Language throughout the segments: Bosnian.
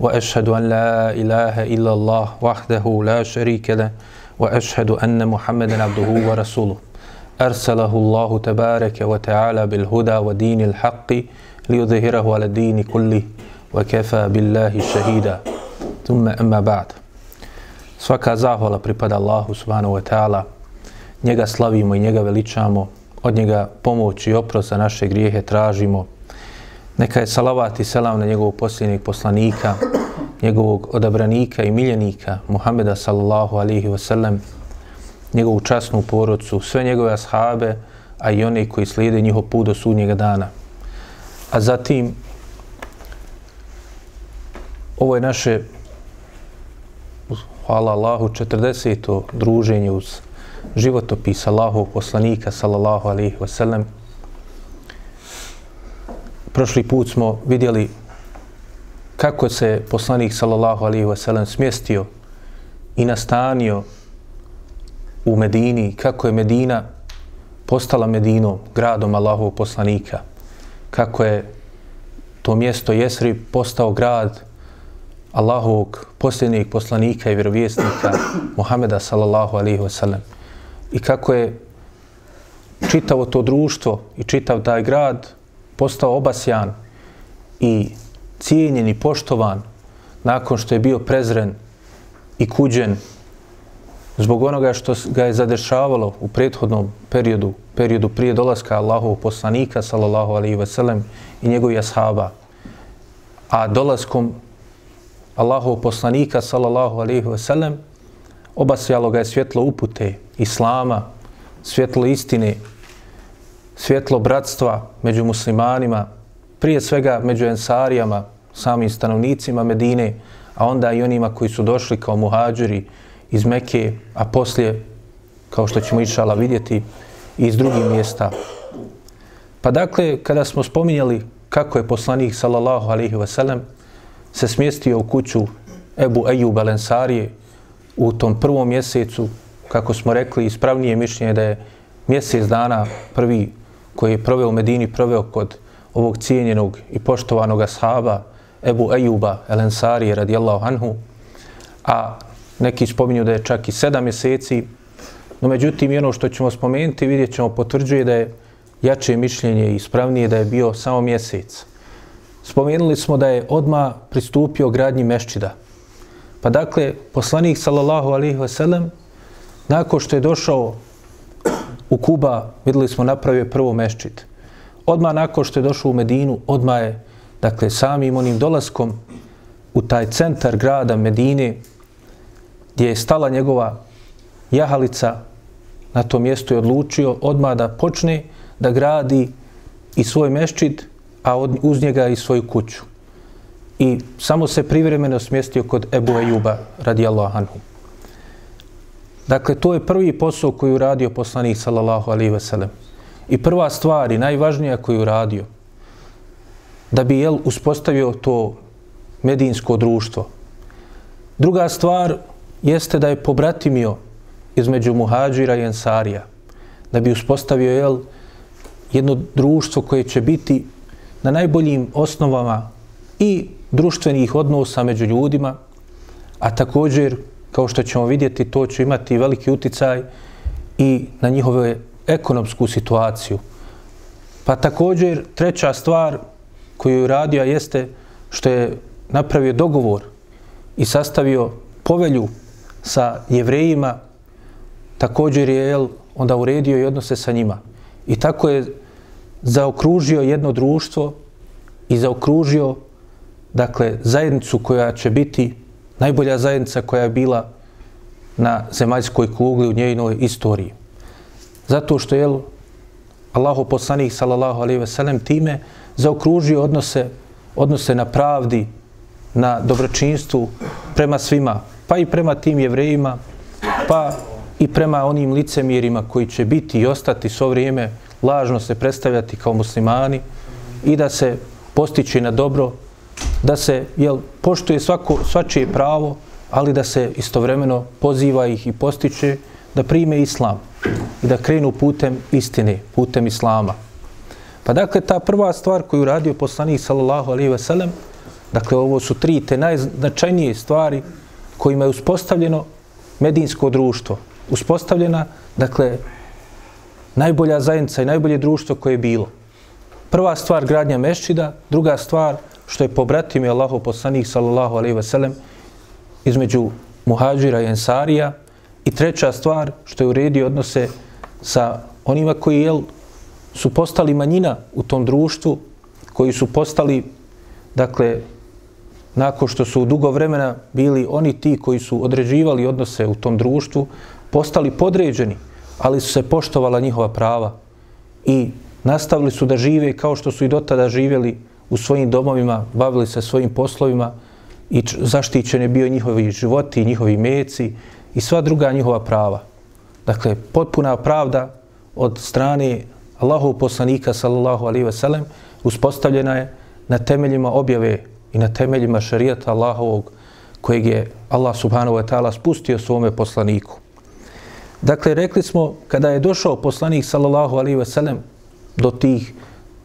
واشهد ان لا اله الا الله وحده لا شريك له واشهد ان محمدا عبده ورسوله ارسله الله تبارك وتعالى بالهدى ودين الحق ليظهره على الدين كله وكفى بالله شهيدا ثم اما بعد Svaka zahvala pripada Allahu subhanahu wa ta'ala. Njega slavimo i njega veličamo. Od njega pomoć i oprosa naše grijehe tražimo. Neka je salavat i selam na njegovog posljednjeg poslanika, njegovog odabranika i miljenika, Muhameda sallallahu alihi wasallam, njegovu časnu porodcu, sve njegove ashabe, a i one koji slijede njihov put do sudnjega dana. A zatim, ovo je naše, hvala Allahu, 40. druženje uz životopis Allahov poslanika, sallallahu alihi wasallam. Prošli put smo vidjeli kako se poslanik, sallallahu alaihi wasallam, smjestio i nastanio u Medini, kako je Medina postala Medinom, gradom Allahovog poslanika kako je to mjesto Jesri postao grad Allahovog posljednjeg poslanika i vjerovjesnika Muhameda sallallahu alaihi wasallam i kako je čitavo to društvo i čitav taj grad postao obasjan i cijenjen i poštovan nakon što je bio prezren i kuđen zbog onoga što ga je zadešavalo u prethodnom periodu, periodu prije dolaska Allahov poslanika, sallallahu alaihi ve sellem, i njegovih ashaba. A dolaskom Allahov poslanika, sallallahu alaihi ve sellem, obasjalo ga je svjetlo upute Islama, svjetlo istine, svjetlo bratstva među muslimanima, prije svega među ensarijama, samim stanovnicima Medine, a onda i onima koji su došli kao muhađiri, iz Mekke, a poslije, kao što ćemo išala vidjeti, iz drugih mjesta. Pa dakle, kada smo spominjali kako je poslanik, sallallahu alaihi wasallam, se smjestio u kuću Ebu Ejub Alensarije u tom prvom mjesecu, kako smo rekli, ispravnije mišljenje da je mjesec dana prvi koji je proveo u Medini, proveo kod ovog cijenjenog i poštovanog ashaba Ebu Ejuba Ensari radijallahu anhu, a neki spominju da je čak i sedam mjeseci, no međutim, ono što ćemo spomenuti, vidjet ćemo, potvrđuje da je jače mišljenje i ispravnije da je bio samo mjesec. Spomenuli smo da je odma pristupio gradnji mešćida. Pa dakle, poslanik, sallallahu alihi wasallam, nakon što je došao u Kuba, videli smo, napravio prvo meščit. Odmah nakon što je došao u Medinu, odmah je, dakle, samim onim dolaskom u taj centar grada Medine, gdje je stala njegova jahalica na tom mjestu je odlučio odmah da počne da gradi i svoj meščit, a uz njega i svoju kuću. I samo se privremeno smjestio kod Ebu Ejuba radijallahu anhu. Dakle, to je prvi posao koji uradio poslanik sallallahu alaihi ve sellem. I prva stvar i najvažnija koju uradio da bi jel uspostavio to medinsko društvo. Druga stvar jeste da je pobratimio između muhađira i ensarija, da bi uspostavio jel, jedno društvo koje će biti na najboljim osnovama i društvenih odnosa među ljudima, a također, kao što ćemo vidjeti, to će imati veliki uticaj i na njihove ekonomsku situaciju. Pa također, treća stvar koju je radio jeste što je napravio dogovor i sastavio povelju sa jevrejima, također je jel, onda uredio i odnose sa njima. I tako je zaokružio jedno društvo i zaokružio dakle, zajednicu koja će biti najbolja zajednica koja je bila na zemaljskoj kugli u njenoj istoriji. Zato što je Allahu poslanik sallallahu alejhi ve sellem time zaokružio odnose odnose na pravdi, na dobročinstvu prema svima, pa i prema tim jevrejima pa i prema onim licemirima koji će biti i ostati svo vrijeme lažno se predstavljati kao muslimani i da se postići na dobro, da se jel, poštuje svako, svačije pravo, ali da se istovremeno poziva ih i postiče da prime islam i da krenu putem istine, putem islama. Pa dakle, ta prva stvar koju radio poslanik sallallahu alaihi ve sellem, dakle, ovo su tri te najznačajnije stvari kojima je uspostavljeno medinsko društvo. Uspostavljena, dakle, najbolja zajednica i najbolje društvo koje je bilo. Prva stvar gradnja mešćida, druga stvar što je pobratim je Allahu poslanik sallallahu alaihi ve sellem između muhađira i ensarija. I treća stvar što je uredio odnose sa onima koji jel, su postali manjina u tom društvu, koji su postali, dakle, nakon što su dugo vremena bili oni ti koji su određivali odnose u tom društvu, postali podređeni, ali su se poštovala njihova prava i nastavili su da žive kao što su i do tada živjeli u svojim domovima, bavili se svojim poslovima i zaštićen je bio njihovi životi, njihovi meci i sva druga njihova prava. Dakle, potpuna pravda od strane Allahov poslanika sallallahu alaihi ve sellem uspostavljena je na temeljima objave i na temeljima šarijata Allahovog kojeg je Allah subhanahu wa ta'ala spustio svome poslaniku. Dakle, rekli smo, kada je došao poslanik sallallahu alaihi ve sellem do tih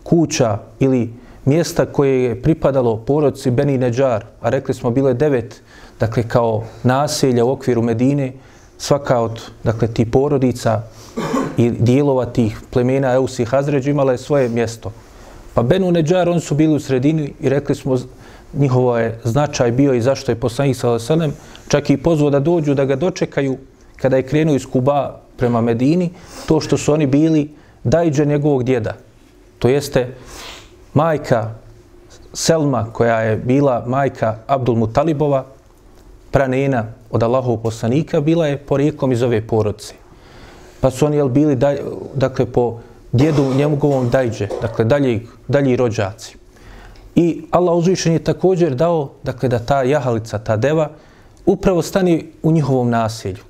kuća ili mjesta koje je pripadalo porodci Beni Neđar, a rekli smo bile devet, dakle kao naselja u okviru Medine, svaka od dakle, ti porodica i dijelova tih plemena Eus i Hazređ imala je svoje mjesto. Pa Benu Neđar, oni su bili u sredini i rekli smo njihovo je značaj bio i zašto je poslanik sa Selem čak i pozvao da dođu da ga dočekaju kada je krenuo iz Kuba prema Medini, to što su oni bili dajđe njegovog djeda. To jeste majka Selma, koja je bila majka Abdul Mutalibova, pranena od Allahov poslanika, bila je porijeklom iz ove porodce. Pa su oni jel, bili daj, dakle, po djedu njegovom dajđe, dakle dalji, dalji rođaci. I Allah uzvišen je također dao dakle, da ta jahalica, ta deva, upravo stani u njihovom naselju.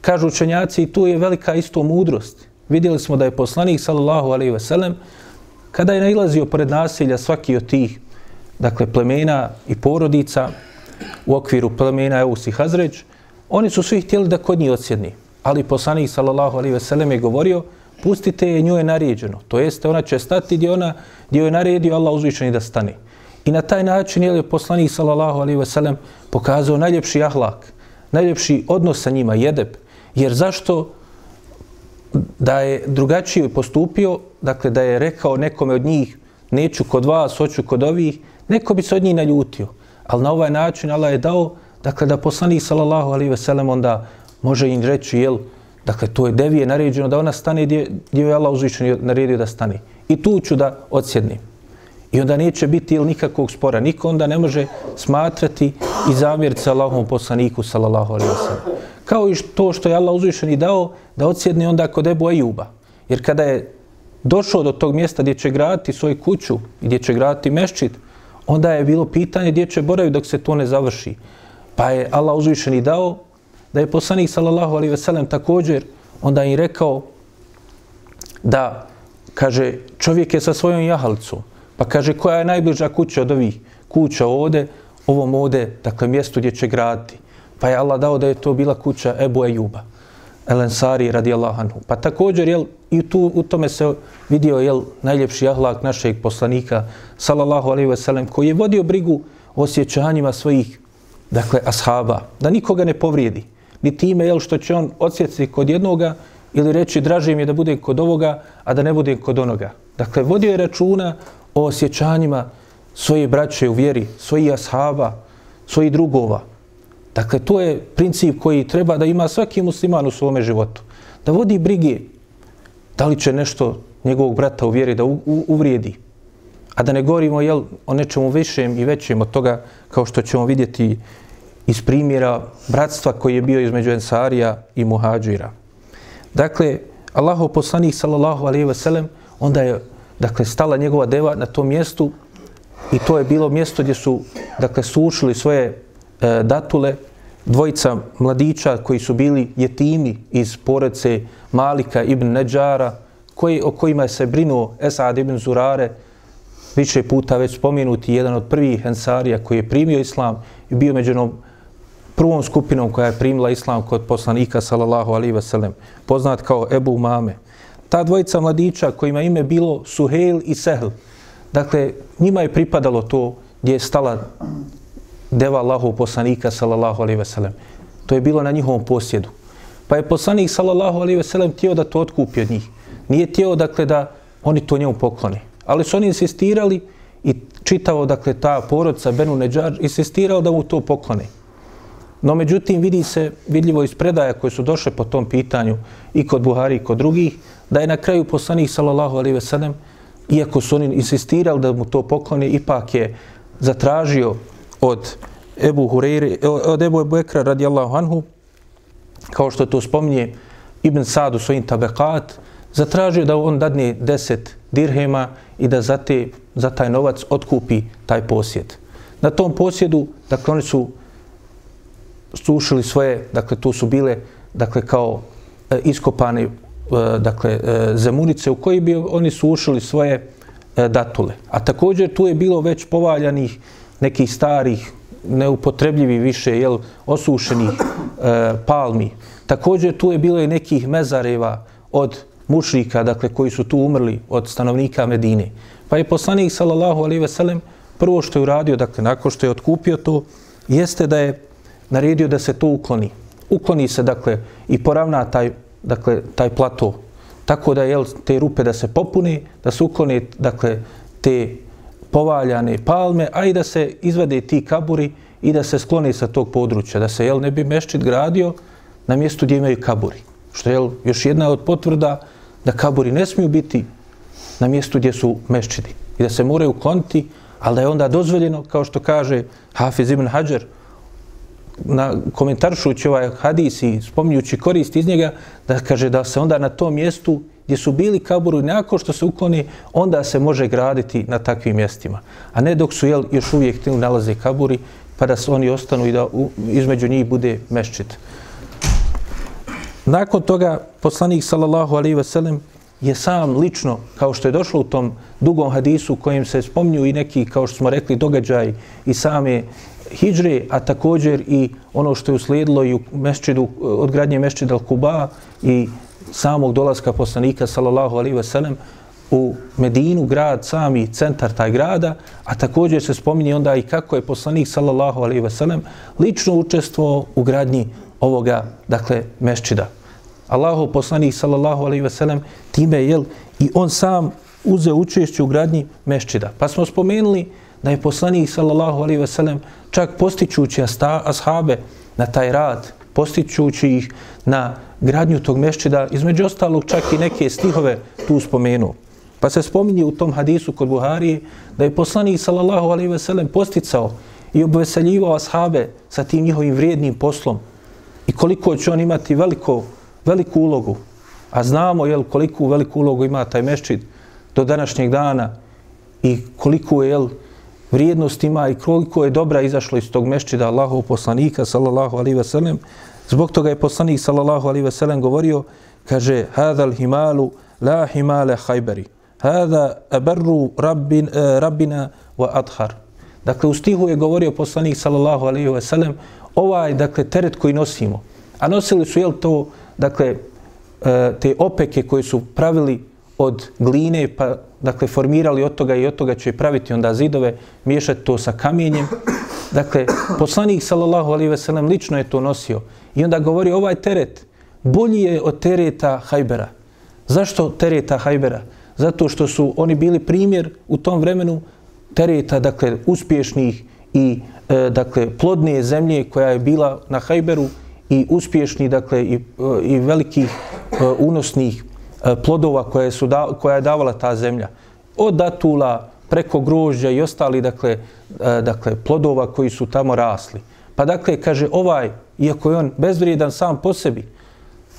Kažu učenjaci, tu je velika isto mudrost. Vidjeli smo da je poslanik, sallallahu alaihi ve sellem, kada je nailazio pored nasilja svaki od tih dakle, plemena i porodica u okviru plemena Eus i Hazređ, oni su svi htjeli da kod njih odsjedni. Ali poslanik, sallallahu alaihi ve sellem, je govorio, pustite je, nju je naređeno. To jeste, ona će stati gdje, ona, gdje je naredio Allah uzvišeni da stane. I na taj način je poslanik, sallallahu alaihi ve sellem, pokazao najljepši ahlak, najljepši odnos sa njima, jedeb. Jer zašto da je drugačije postupio, dakle da je rekao nekome od njih neću kod vas, hoću kod ovih, neko bi se od njih naljutio. Ali na ovaj način Allah je dao, dakle da poslanik sallallahu alaihi ve sellem onda može im reći, jel, dakle to je devije naređeno da ona stane gdje, gdje je Allah uzvišen naredio da stane. I tu ću da odsjednim. I onda neće biti jel, nikakvog spora. Niko onda ne može smatrati i zamjeriti Allahom poslaniku sallallahu alaihi ve sellem kao i to što je Allah uzvišen i dao da odsjedne onda kod Ebu Ejuba. Jer kada je došao do tog mjesta gdje će graditi svoju kuću i gdje će graditi meščit, onda je bilo pitanje gdje će boraviti dok se to ne završi. Pa je Allah uzvišen i dao da je poslanik sallallahu alaihi ve sellem također onda im rekao da kaže čovjek je sa svojom jahalicom pa kaže koja je najbliža kuća od ovih? Kuća ovde ovom ovde dakle mjestu gdje će graditi. Pa je Allah dao da je to bila kuća Ebu Ejuba, El Ensari radijallahu anhu. Pa također, jel, i tu u tome se vidio jel, najljepši ahlak našeg poslanika, sallallahu alaihi ve sellem, koji je vodio brigu o osjećanjima svojih, dakle, ashaba, da nikoga ne povrijedi. Ni time, jel, što će on odsjeciti kod jednoga ili reći draže mi je da bude kod ovoga, a da ne bude kod onoga. Dakle, vodio je računa o osjećanjima svoje braće u vjeri, svojih ashaba, svojih drugova. Dakle, to je princip koji treba da ima svaki musliman u svome životu. Da vodi brige da li će nešto njegovog brata u vjeri da u, u, uvrijedi. A da ne govorimo jel, o nečemu višem i većem od toga kao što ćemo vidjeti iz primjera bratstva koji je bio između Ensarija i Muhađira. Dakle, Allahov poslanik sallallahu alaihi ve sellem, onda je dakle, stala njegova deva na tom mjestu i to je bilo mjesto gdje su dakle, sušili svoje e, datule dvojica mladića koji su bili jetimi iz porece Malika ibn Neđara, koji, o kojima je se brinuo Esad ibn Zurare, više puta već spomenuti, jedan od prvih ensarija koji je primio islam i bio među onom prvom skupinom koja je primila islam kod poslanika, sallallahu alaihi ve poznat kao Ebu Mame. Ta dvojica mladića kojima ime bilo Suhel i Sehl, dakle, njima je pripadalo to gdje je stala deva Allahov poslanika, sallallahu alaihi ve sellem. To je bilo na njihovom posjedu. Pa je poslanik, sallallahu alaihi ve sellem, da to otkupi od njih. Nije tijelo, dakle, da oni to njemu poklone. Ali su oni insistirali i čitao, dakle, ta porodca Benu Neđar, insistirao da mu to poklone. No, međutim, vidi se, vidljivo iz predaja koje su došle po tom pitanju i kod Buhari i kod drugih, da je na kraju poslanik, sallallahu alaihi ve sellem, iako su oni insistirali da mu to poklone, ipak je zatražio od Ebu Hureyre, e, od Ebu Ebu Ekra radijallahu anhu, kao što to spominje Ibn Sad u svojim tabekat, zatražio da on dadne deset dirhema i da za, te, za taj novac otkupi taj posjed. Na tom posjedu, dakle, oni su sušili svoje, dakle, tu su bile, dakle, kao e, iskopane, e, dakle, e, zemunice u koji bi oni sušili svoje e, datule. A također tu je bilo već povaljanih nekih starih, neupotrebljivi više, jel, osušenih e, palmi. Također tu je bilo i nekih mezareva od mušrika, dakle, koji su tu umrli od stanovnika Medine. Pa je poslanik, sallallahu alaihi ve sellem, prvo što je uradio, dakle, nakon što je otkupio to, jeste da je naredio da se to ukloni. Ukloni se, dakle, i poravna taj, dakle, taj plato. Tako da, jel, te rupe da se popune, da se ukloni, dakle, te povaljane palme, a i da se izvade ti kaburi i da se skloni sa tog područja, da se jel, ne bi meščit gradio na mjestu gdje imaju kaburi. Što je jel, još jedna od potvrda da kaburi ne smiju biti na mjestu gdje su meščidi i da se moraju ukloniti, ali da je onda dozvoljeno, kao što kaže Hafiz ibn Hajar, na komentaršući ovaj hadis i spominjući korist iz njega, da kaže da se onda na tom mjestu gdje su bili kaburu, nakon što se ukloni, onda se može graditi na takvim mjestima. A ne dok su jel, još uvijek tili nalaze kaburi, pa da se oni ostanu i da u, između njih bude meščit. Nakon toga, poslanik sallallahu alaihi ve sellem je sam lično, kao što je došlo u tom dugom hadisu u kojem se spominju i neki, kao što smo rekli, događaj i same hijđre, a također i ono što je uslijedilo i u mešćidu, odgradnje mešćida Al-Kuba i samog dolaska poslanika sallallahu alaihi sellem u Medinu, grad, sami centar taj grada, a također se spominje onda i kako je poslanik sallallahu alaihi sellem lično učestvovao u gradnji ovoga, dakle, meščida. Allahu poslanik sallallahu alaihi sellem time je i on sam uzeo učešće u gradnji meščida. Pa smo spomenuli da je poslanik sallallahu alaihi sellem čak postičući ashabe na taj rad, postičući ih na gradnju tog mešćida, između ostalog čak i neke stihove tu spomenu. Pa se spominje u tom hadisu kod Buharije da je poslanik sallallahu alaihi ve sellem posticao i obveseljivao ashabe sa tim njihovim vrijednim poslom i koliko će on imati veliko, veliku ulogu. A znamo jel, koliko veliku ulogu ima taj mešćid do današnjeg dana i koliko je jel, vrijednost ima i koliko je dobra izašlo iz tog mešćida Allahov poslanika sallallahu alaihi ve sellem Zbog toga je poslanik sallallahu alaihi ve sellem govorio, kaže, hada himalu la himale hajberi. Hada abarru rabbin, uh, rabbina wa adhar. Dakle, u stihu je govorio poslanik sallallahu alaihi ve sellem, ovaj, dakle, teret koji nosimo. A nosili su, jel to, dakle, eh, te opeke koje su pravili od gline, pa, dakle, formirali od toga i od toga će praviti onda zidove, miješati to sa kamenjem. Dakle, poslanik sallallahu alaihi ve sellem lično je to nosio. I onda govori ovaj teret bolji je od tereta Hajbera. Zašto tereta Hajbera? Zato što su oni bili primjer u tom vremenu tereta, dakle, uspješnih i e, dakle, plodne zemlje koja je bila na Hajberu i uspješni, dakle, i, e, i velikih e, unosnih E, plodova koje su da, koja je davala ta zemlja. Od datula, preko grožđa i ostali, dakle, e, dakle, plodova koji su tamo rasli. Pa dakle, kaže, ovaj, iako je on bezvrijedan sam po sebi,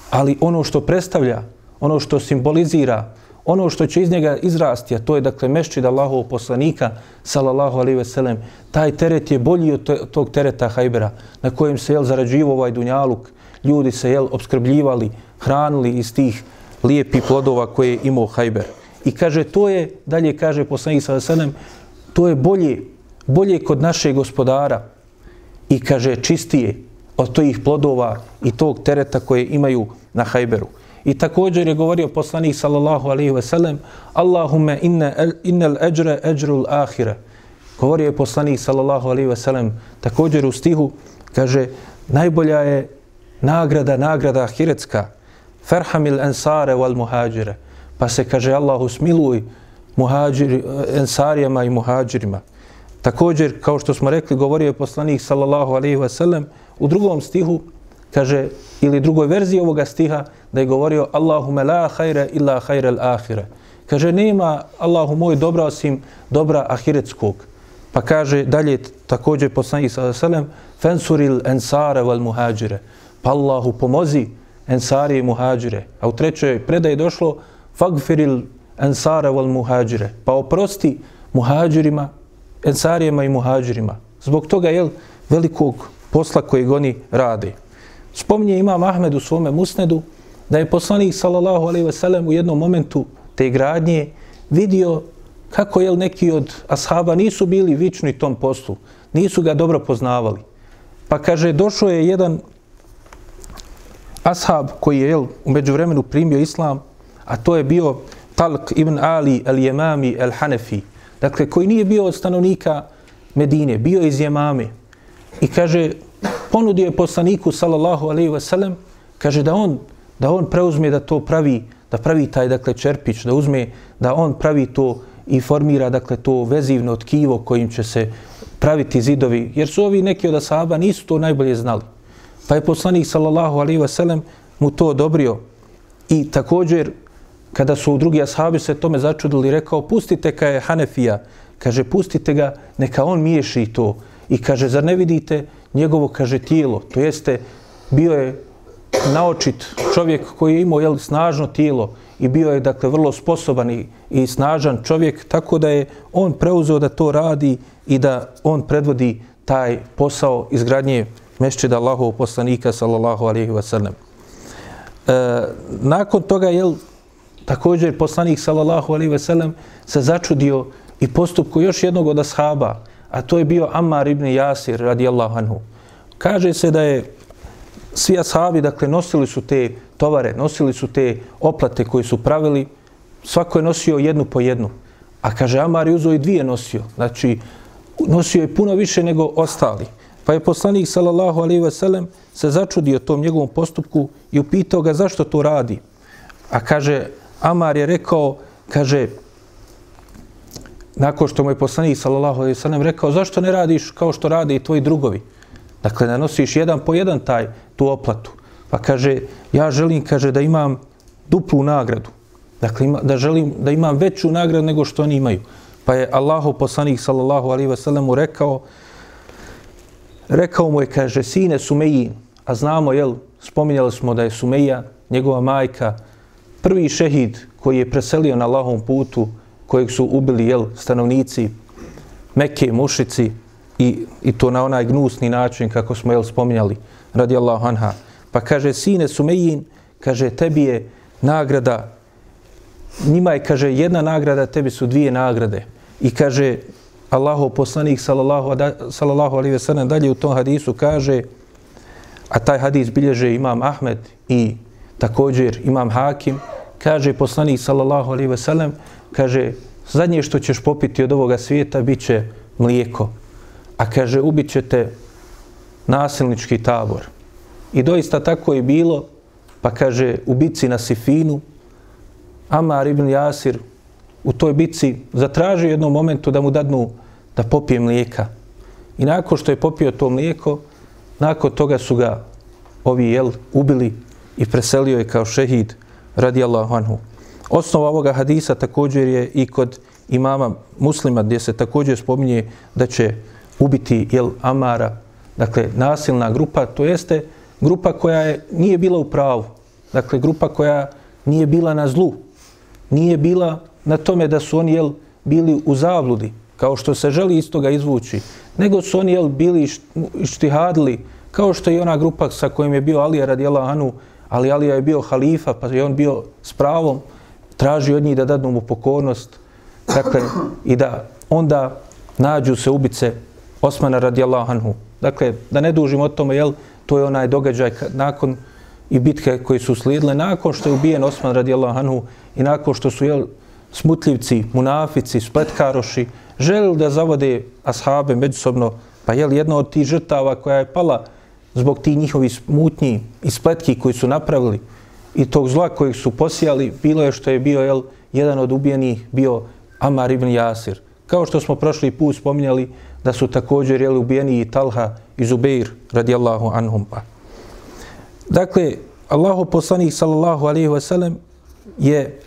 ali ono što predstavlja, ono što simbolizira, ono što će iz njega izrasti, a to je dakle mešćid Allahov poslanika, salallahu alaihi veselem, taj teret je bolji od tog tereta Hajbera, na kojem se jel, zarađivo ovaj dunjaluk, ljudi se jel, obskrbljivali, hranili iz tih lijepi plodova koje je imao Hajber. I kaže, to je, dalje kaže poslanik sallallahu Vesenem, to je bolje, bolje kod našeg gospodara i kaže čistije od tojih plodova i tog tereta koje imaju na Hajberu. I također je govorio poslanik sallallahu alaihi ve sellem Allahumme inne el, innel eđre eđrul ahire. Govorio je poslanik sallallahu alaihi ve sellem također u stihu kaže najbolja je nagrada, nagrada ahiretska ferhamil ensare wal muhađire. Pa se kaže Allahu smiluj muhađir, ensarijama i muhađirima. Također, kao što smo rekli, govorio je poslanik sallallahu alaihi ve sellem u drugom stihu kaže, ili drugoj verziji ovoga stiha, da je govorio Allahume la hajre illa hajre al-ahire. Kaže, nema Allahu moj dobra osim dobra ahiretskog. Pa kaže dalje također poslanik sallallahu alaihi ve sellem, fensuril ensare wal muhađire. Pa Allahu pomozi ensari i muhađire. A u trećoj predaji došlo fagfiril ensara wal muhađire. Pa oprosti muhađirima, ensarijama i muhađirima. Zbog toga je velikog posla koji oni rade. Spominje imam Ahmed u svome musnedu da je poslanik sallallahu alejhi ve sellem u jednom momentu te gradnje vidio kako je neki od ashaba nisu bili vični tom poslu, nisu ga dobro poznavali. Pa kaže, došao je jedan ashab koji je jel, u međuvremenu primio islam, a to je bio Talq ibn Ali al-Jemami al-Hanefi, dakle, koji nije bio od stanovnika Medine, bio iz Jemame. I kaže, ponudio je poslaniku sallallahu alejhi ve sellem kaže da on da on preuzme da to pravi da pravi taj dakle čerpić da uzme da on pravi to i formira dakle to vezivno tkivo kojim će se praviti zidovi jer su ovi neki od asaba nisu to najbolje znali pa je poslanik sallallahu alaihi ve sellem mu to odobrio. I također kada su drugi ashabi se tome začudili rekao pustite ka je Hanefija. Kaže pustite ga neka on miješi to. I kaže zar ne vidite njegovo, kaže, tijelo, to jeste, bio je naočit čovjek koji je imao jel, snažno tijelo i bio je, dakle, vrlo sposoban i, i snažan čovjek, tako da je on preuzeo da to radi i da on predvodi taj posao izgradnje mešćida Allahov poslanika, sallallahu alihi wasallam. E, nakon toga, jel, također poslanik, sallallahu alihi wasallam, se začudio i postupku još jednog od ashaba, a to je bio Ammar ibn Jasir radijallahu anhu. Kaže se da je svi ashabi, dakle, nosili su te tovare, nosili su te oplate koje su pravili, svako je nosio jednu po jednu. A kaže, Amar je uzo i dvije nosio. Znači, nosio je puno više nego ostali. Pa je poslanik, sallallahu alaihi ve sellem, se začudio tom njegovom postupku i upitao ga zašto to radi. A kaže, Amar je rekao, kaže, nakon što mu je poslanik sallallahu alejhi ve sellem rekao zašto ne radiš kao što rade i tvoji drugovi? Dakle ne nosiš jedan po jedan taj tu oplatu. Pa kaže ja želim kaže da imam duplu nagradu. Dakle ima, da želim da imam veću nagradu nego što oni imaju. Pa je Allahov poslanik sallallahu alejhi ve sellem mu rekao rekao mu je kaže sine Sumeji a znamo jel spominjali smo da je Sumeja njegova majka prvi šehid koji je preselio na Allahovom putu kojeg su ubili jel, stanovnici Mekke, mušici i, i to na onaj gnusni način kako smo jel, spominjali radi Allahu anha. Pa kaže, sine Sumejin, kaže, tebi je nagrada, njima je, kaže, jedna nagrada, tebi su dvije nagrade. I kaže, Allahu poslanik, sallallahu, sallallahu alaihi ve sellem dalje u tom hadisu kaže, a taj hadis bilježe imam Ahmed i također imam Hakim, kaže poslanik, sallallahu alaihi ve sellem kaže, zadnje što ćeš popiti od ovoga svijeta biće mlijeko. A kaže, ubit ćete nasilnički tabor. I doista tako je bilo, pa kaže, u na Sifinu, Amar ibn Jasir u toj bici zatražio jednom momentu da mu dadnu da popije mlijeka. I nakon što je popio to mlijeko, nakon toga su ga ovi jel ubili i preselio je kao šehid radijallahu anhu. Osnova ovoga hadisa također je i kod imama muslima gdje se također spominje da će ubiti jel Amara, dakle nasilna grupa, to jeste grupa koja je nije bila u pravu, dakle grupa koja nije bila na zlu, nije bila na tome da su oni jel, bili u zavludi, kao što se želi iz toga izvući, nego su oni jel, bili štihadli, kao što je ona grupa sa kojim je bio Alija radijela Anu, ali Alija je bio halifa, pa je on bio s pravom, traži od njih da dadnu mu pokornost, dakle, i da onda nađu se ubice Osmana radijallahu anhu. Dakle, da ne dužim o tome, jel, to je onaj događaj nakon i bitke koji su slijedile, nakon što je ubijen Osman radijallahu anhu i nakon što su, jel, smutljivci, munafici, spletkaroši, želili da zavode ashabe međusobno, pa jel, jedna od tih žrtava koja je pala zbog tih njihovih smutnji i spletki koji su napravili i tog zla kojeg su posijali, bilo je što je bio, jel, jedan od ubijenih bio Amar ibn Jasir. Kao što smo prošli put spominjali da su također jeli, ubijeni i Talha i Zubeir radijallahu anhum pa. Dakle, Allahu poslanik sallallahu alaihi wasallam je,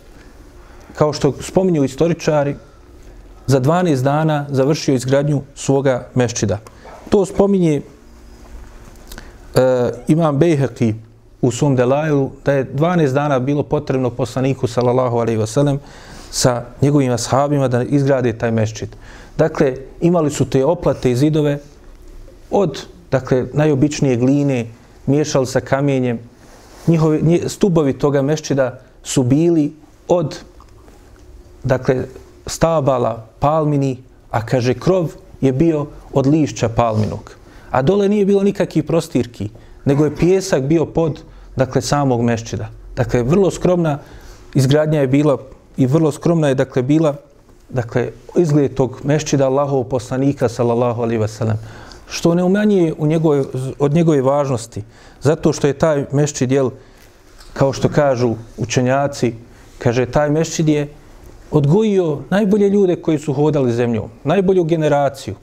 kao što spominju istoričari, za 12 dana završio izgradnju svoga meščida. To spominje e, imam Bejheqi u svom delajlu, da je 12 dana bilo potrebno poslaniku sallallahu alaihi wasallam sa njegovim ashabima da izgrade taj meščit. Dakle, imali su te oplate i zidove od dakle, najobičnije gline, miješali sa kamenjem. Njihovi, stubovi toga meščida su bili od dakle, stabala palmini, a kaže krov je bio od lišća palminog. A dole nije bilo nikakvih prostirki, nego je pjesak bio pod dakle, samog meščida. Dakle, vrlo skromna izgradnja je bila i vrlo skromna je dakle bila dakle izgled tog mešćida Allahovog poslanika sallallahu alaihi ve sellem što ne umanjuje u njegove, od njegove važnosti zato što je taj mešćid jel kao što kažu učenjaci kaže taj mešćid je odgojio najbolje ljude koji su hodali zemljom najbolju generaciju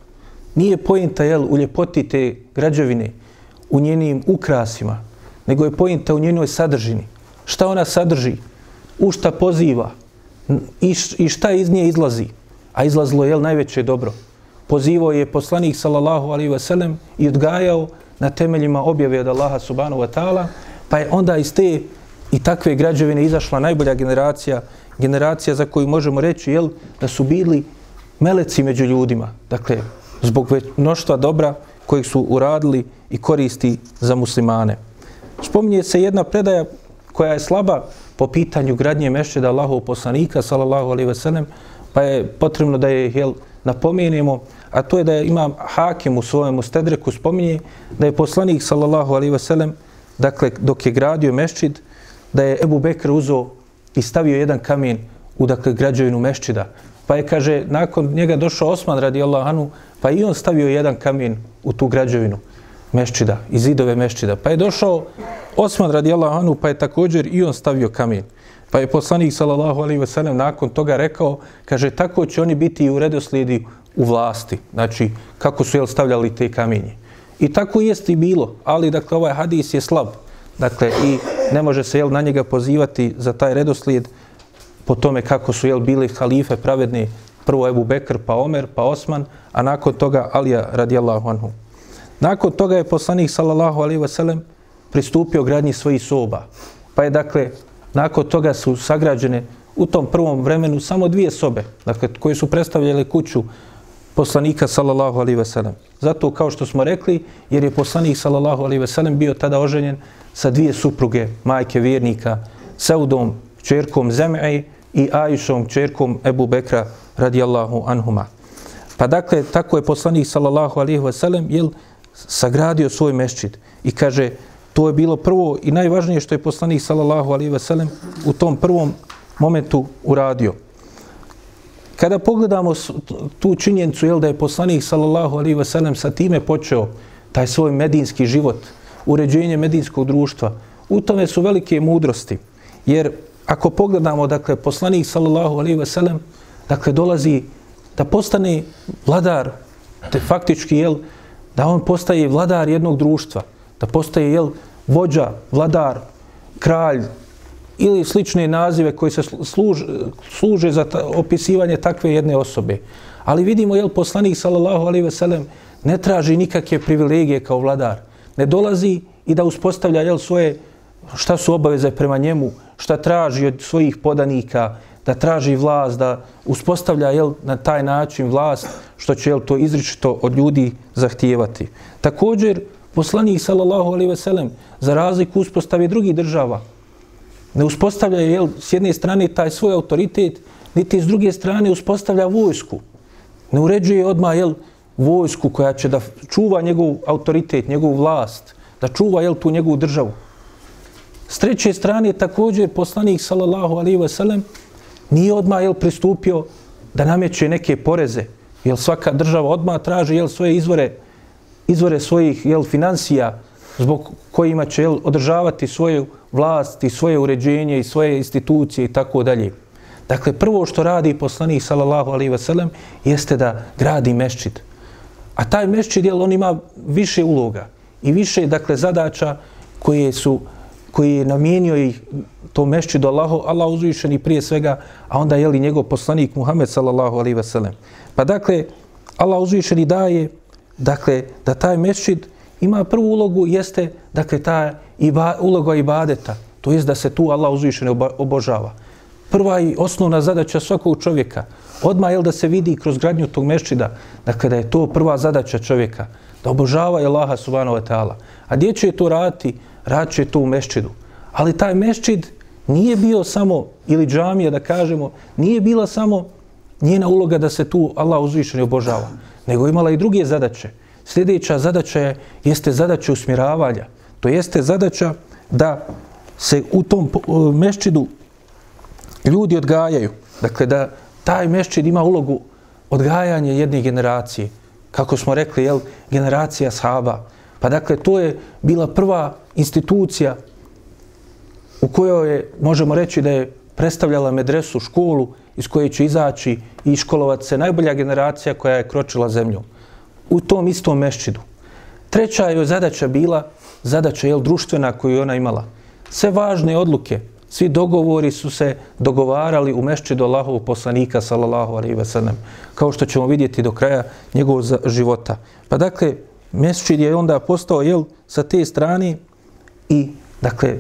nije pojenta jel u ljepoti te građevine u njenim ukrasima nego je pojenta u njenoj sadržini šta ona sadrži u šta poziva i, i šta iz nje izlazi? A izlazilo je najveće dobro. Pozivao je poslanik sallallahu alaihi ve sellem i odgajao na temeljima objave od Allaha subhanahu wa ta'ala, pa je onda iz te i takve građevine izašla najbolja generacija, generacija za koju možemo reći jel, da su bili meleci među ljudima. Dakle, zbog mnoštva dobra kojih su uradili i koristi za muslimane. Spominje se jedna predaja koja je slaba, po pitanju gradnje mešćeda Allahov poslanika, sallallahu alaihi ve sellem, pa je potrebno da je jel, napomenemo, a to je da je imam hakim u svojem stedreku spominje da je poslanik, sallallahu alaihi ve sellem, dakle, dok je gradio mešćid, da je Ebu Bekr uzo i stavio jedan kamen u dakle, građevinu mešćida. Pa je, kaže, nakon njega došao Osman radi Allahanu, pa i on stavio jedan kamen u tu građevinu mešćida, iz zidove mešćida. Pa je došao Osman radijallahu anhu, pa je također i on stavio kamen. Pa je poslanik sallallahu alejhi ve sellem nakon toga rekao, kaže tako će oni biti i u redoslijedi u vlasti. Znači kako su jel stavljali te kamenje. I tako jest i bilo, ali dakle ovaj hadis je slab. Dakle i ne može se jel na njega pozivati za taj redoslijed po tome kako su jel bili halife pravedni prvo Ebu Bekr, pa Omer, pa Osman, a nakon toga Alija radijallahu anhu. Nakon toga je poslanik sallallahu alejhi ve sellem pristupio gradnji svojih soba. Pa je dakle nakon toga su sagrađene u tom prvom vremenu samo dvije sobe, dakle koje su predstavljale kuću poslanika sallallahu alaihi ve sellem. Zato kao što smo rekli, jer je poslanik sallallahu alaihi ve sellem bio tada oženjen sa dvije supruge, majke vjernika, Saudom, čerkom Zem'i i Ajšom, čerkom Ebu Bekra radijallahu anhuma. Pa dakle, tako je poslanik sallallahu alaihi ve sellem jel, sagradio svoj meščid i kaže to je bilo prvo i najvažnije što je poslanik sallallahu alaihi ve sellem u tom prvom momentu uradio. Kada pogledamo tu činjenicu jel da je poslanik sallallahu alaihi ve sellem sa time počeo taj svoj medinski život, uređenje medinskog društva, u tome su velike mudrosti. Jer ako pogledamo dakle poslanik sallallahu alaihi ve sellem dakle dolazi da postane vladar te faktički jel da on postaje vladar jednog društva, da postaje jel, vođa, vladar, kralj ili slične nazive koji se služe, služe za ta, opisivanje takve jedne osobe. Ali vidimo, jel, poslanik, sallallahu alaihi ve sellem, ne traži nikakve privilegije kao vladar. Ne dolazi i da uspostavlja, jel, svoje, šta su obaveze prema njemu, šta traži od svojih podanika, da traži vlast, da uspostavlja jel, na taj način vlast, što će jel, to izričito od ljudi zahtijevati. Također, poslanik sallallahu alaihi veselem, za razliku uspostavi drugih država, ne uspostavlja jel, s jedne strane taj svoj autoritet, niti s druge strane uspostavlja vojsku. Ne uređuje odmah jel, vojsku koja će da čuva njegov autoritet, njegovu vlast, da čuva jel, tu njegovu državu. S treće strane također poslanik sallallahu alaihi wasallam nije odmah jel, pristupio da nameće neke poreze, jer svaka država odmah traži jel, svoje izvore, izvore svojih jel, financija zbog kojima će jel, održavati svoju vlast i svoje uređenje i svoje institucije i tako dalje. Dakle, prvo što radi poslanik sallallahu alaihi wasallam jeste da gradi mešćid. A taj mešćid, jel, on ima više uloga i više, dakle, zadaća koje su koji je namijenio ih to mešći do Allahu, Allah uzvišen i prije svega, a onda je li njegov poslanik Muhammed sallallahu alaihi ve sellem. Pa dakle, Allah uzvišen i daje, dakle, da taj mešćid ima prvu ulogu, jeste, dakle, ta iba, uloga ibadeta, to jest da se tu Allah uzvišeno obožava. Prva i osnovna zadaća svakog čovjeka, odmah je da se vidi kroz gradnju tog mešćida, dakle, da je to prva zadaća čovjeka, da obožava Allaha subhanahu wa ta'ala. A gdje će to raditi? rad će to u meščidu. Ali taj meščid nije bio samo, ili džamija da kažemo, nije bila samo njena uloga da se tu Allah uzvišeni obožava, nego imala i druge zadaće. Sljedeća zadaća je, jeste zadaća usmjeravanja. To jeste zadaća da se u tom e, meščidu ljudi odgajaju. Dakle, da taj meščid ima ulogu odgajanja jedne generacije. Kako smo rekli, jel, generacija sahaba. Pa dakle, to je bila prva institucija u kojoj je, možemo reći da je predstavljala medresu, školu iz koje će izaći i školovati se najbolja generacija koja je kročila zemljom. U tom istom mešćidu. Treća je zadaća bila zadaća je društvena koju je ona imala. Sve važne odluke, svi dogovori su se dogovarali u mešćidu Allahovog poslanika, sallallahu alaihi ve sellem, kao što ćemo vidjeti do kraja njegovog života. Pa dakle, mešćid je onda postao, jel, sa te strane i, dakle,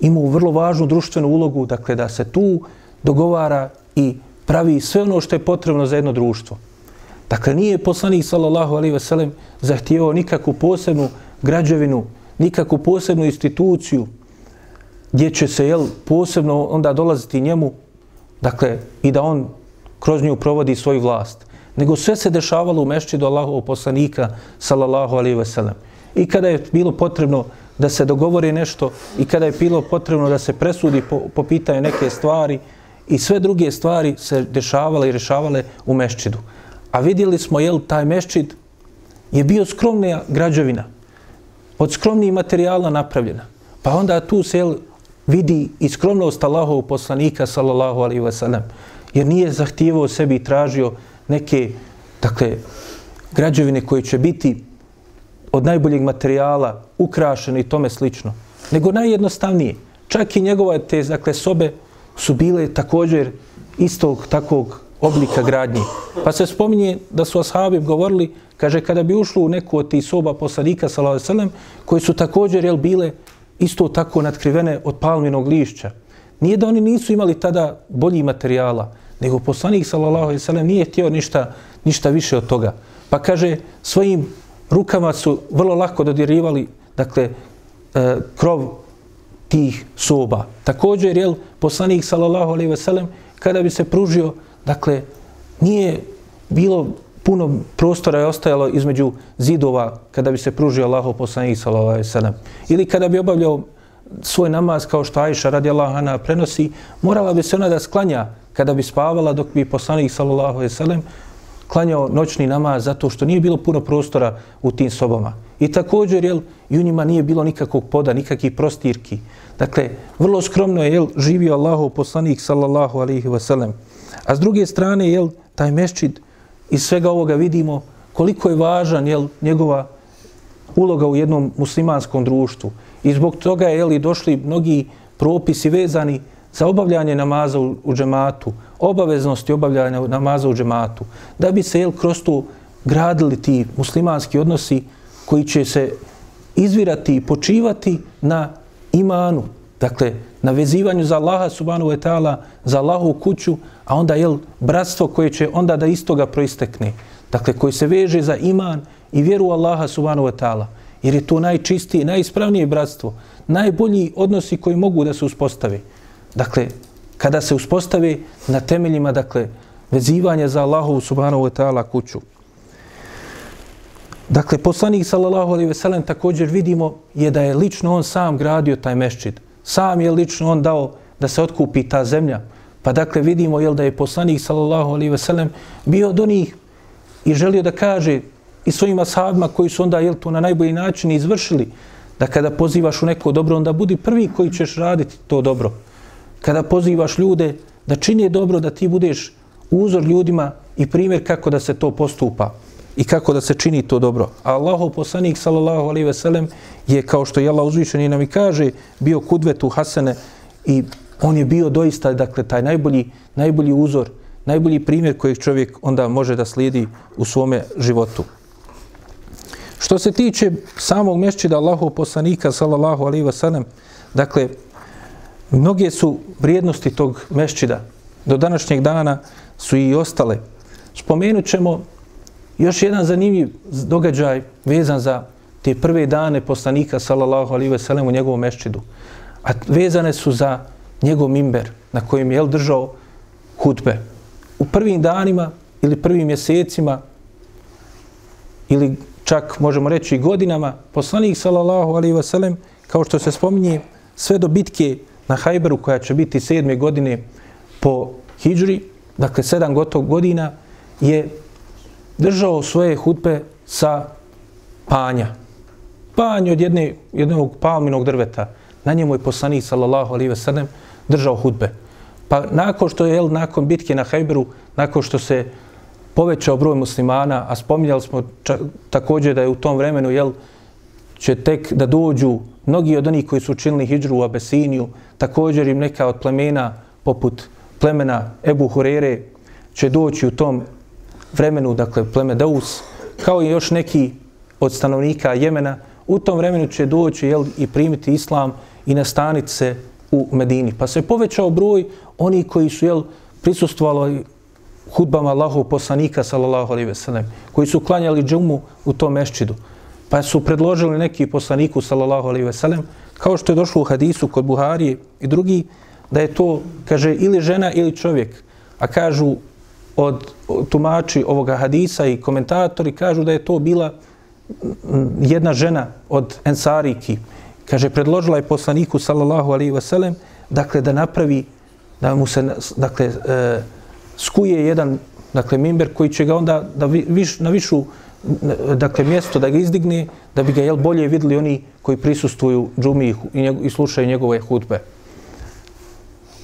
imao vrlo važnu društvenu ulogu, dakle, da se tu dogovara i pravi sve ono što je potrebno za jedno društvo. Dakle, nije poslanik, sallallahu alaihi ve sellem, zahtijevao nikakvu posebnu građevinu, nikakvu posebnu instituciju gdje će se, jel, posebno onda dolaziti njemu, dakle, i da on kroz nju provodi svoju vlast. Nego sve se dešavalo u mešćidu Allahovog poslanika, sallallahu alaihi ve sellem. I kada je bilo potrebno da se dogovori nešto i kada je bilo potrebno da se presudi po, po pitanju neke stvari i sve druge stvari se dešavale i rešavale u mešćidu. A vidjeli smo, jel, taj mešćid je bio skromna građevina, od skromnih materijala napravljena. Pa onda tu se, jel, vidi i skromnost Allahov poslanika, sallallahu alaihi wa sallam, jer nije zahtijevao sebi i tražio neke, dakle, građevine koje će biti od najboljeg materijala, ukrašene i tome slično, nego najjednostavnije. Čak i njegove te dakle, sobe su bile također istog takvog oblika gradnje. Pa se spominje da su ashabi govorili, kaže, kada bi ušlo u neku od tih soba poslanika, sallam, koji su također jel, bile isto tako natkrivene od palminog lišća. Nije da oni nisu imali tada bolji materijala, nego poslanik, sallam, nije htio ništa, ništa više od toga. Pa kaže, svojim rukama su vrlo lako dodirivali dakle, e, krov tih soba. Također, jel, poslanik, sallallahu alaihi veselem, kada bi se pružio, dakle, nije bilo puno prostora je ostajalo između zidova kada bi se pružio Allahov poslanik, sallallahu alejhi ve sellem Ili kada bi obavljao svoj namaz kao što Ajša radijallahu anha prenosi, morala bi se ona da sklanja kada bi spavala dok bi poslanik, sallallahu alejhi ve sellem klanjao noćni namaz zato što nije bilo puno prostora u tim sobama. I također, jel, i u njima nije bilo nikakvog poda, nikakvih prostirki. Dakle, vrlo skromno je, jel, živio Allahov poslanik, sallallahu alihi wasallam. A s druge strane, jel, taj meščid, iz svega ovoga vidimo koliko je važan, jel, njegova uloga u jednom muslimanskom društvu. I zbog toga je, jel, i došli mnogi propisi vezani za obavljanje namaza u, u džematu, obaveznosti obavljanja namaza u džematu, da bi se jel, kroz to gradili ti muslimanski odnosi koji će se izvirati i počivati na imanu, dakle, na vezivanju za Allaha subhanahu wa ta'ala, za Allahovu kuću, a onda je bratstvo koje će onda da istoga proistekne. Dakle, koji se veže za iman i vjeru Allaha subhanahu wa ta'ala. Jer je to najčistije, najispravnije bratstvo. Najbolji odnosi koji mogu da se uspostave. Dakle, kada se uspostave na temeljima, dakle, vezivanja za Allahovu subhanahu wa ta'ala kuću. Dakle, poslanik sallallahu alaihi ve sellem također vidimo je da je lično on sam gradio taj meščid. Sam je lično on dao da se otkupi ta zemlja. Pa dakle vidimo jel da je poslanik sallallahu alaihi ve sellem bio do njih i želio da kaže i svojim ashabima koji su onda jel to na najbolji način izvršili da kada pozivaš u neko dobro onda budi prvi koji ćeš raditi to dobro. Kada pozivaš ljude da čini dobro da ti budeš uzor ljudima i primjer kako da se to postupa i kako da se čini to dobro. A Allahu poslanik sallallahu alejhi ve sellem je kao što je Allah uzvišeni nam i kaže bio kudvetu hasene i on je bio doista dakle taj najbolji najbolji uzor, najbolji primjer koji čovjek onda može da slijedi u svome životu. Što se tiče samog mešćida Allahu poslanika sallallahu alaihi ve sellem, dakle mnoge su vrijednosti tog mešćida do današnjeg dana su i ostale. Spomenut ćemo Još jedan zanimljiv događaj vezan za te prve dane poslanika sallallahu alaihi ve sellem u njegovom mešćidu. A vezane su za njegov mimber na kojem je držao hutbe. U prvim danima ili prvim mjesecima ili čak možemo reći godinama poslanik sallallahu alaihi ve sellem kao što se spominje sve do bitke na Hajberu koja će biti sedme godine po Hidžri, dakle sedam gotov godina, je držao svoje hutbe sa panja. Panj od jedne, jednog palminog drveta. Na njemu je poslanik, sallallahu alaihi ve sellem, držao hutbe. Pa nakon što je, jel, nakon bitke na Hajberu, nakon što se povećao broj muslimana, a spominjali smo čak, također da je u tom vremenu, jel, će tek da dođu mnogi od onih koji su učinili hijđru u Abesiniju, također im neka od plemena, poput plemena Ebu Hurere, će doći u tom vremenu, dakle pleme Daus, kao i još neki od stanovnika Jemena, u tom vremenu će doći jel, i primiti islam i nastaniti se u Medini. Pa se povećao broj oni koji su jel, prisustvovali hudbama Allahov poslanika, sallallahu alaihi veselem, koji su klanjali džumu u tom meščidu. Pa su predložili neki poslaniku, sallallahu alaihi veselem, kao što je došlo u hadisu kod Buharije i drugi, da je to, kaže, ili žena ili čovjek. A kažu, od tumači ovoga hadisa i komentatori kažu da je to bila jedna žena od Ensariki. Kaže, predložila je poslaniku, sallallahu alaihi wasallam, dakle, da napravi, da mu se, dakle, e, skuje jedan, dakle, mimber koji će ga onda da viš, na višu, dakle, mjesto da ga izdigne, da bi ga, jel, bolje videli oni koji prisustuju džumi i, njegu, i slušaju njegove hutbe.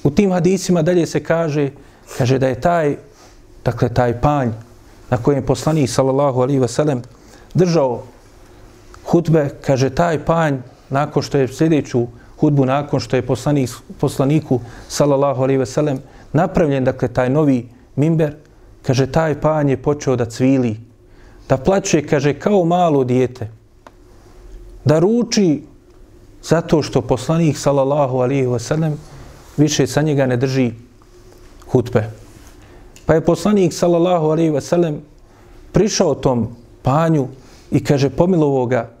U tim hadisima dalje se kaže, kaže da je taj dakle taj panj na kojem je poslanik sallallahu alaihi ve sellem držao hutbe, kaže taj panj nakon što je sljedeću hudbu, nakon što je poslanik, poslaniku sallallahu alaihi ve sellem napravljen, dakle taj novi mimber, kaže taj panj je počeo da cvili, da plaće, kaže kao malo dijete, da ruči zato što poslanik sallallahu alaihi ve sellem više sa njega ne drži hutbe. Pa je poslanik sallallahu alejhi ve sellem prišao tom panju i kaže pomilovo ga.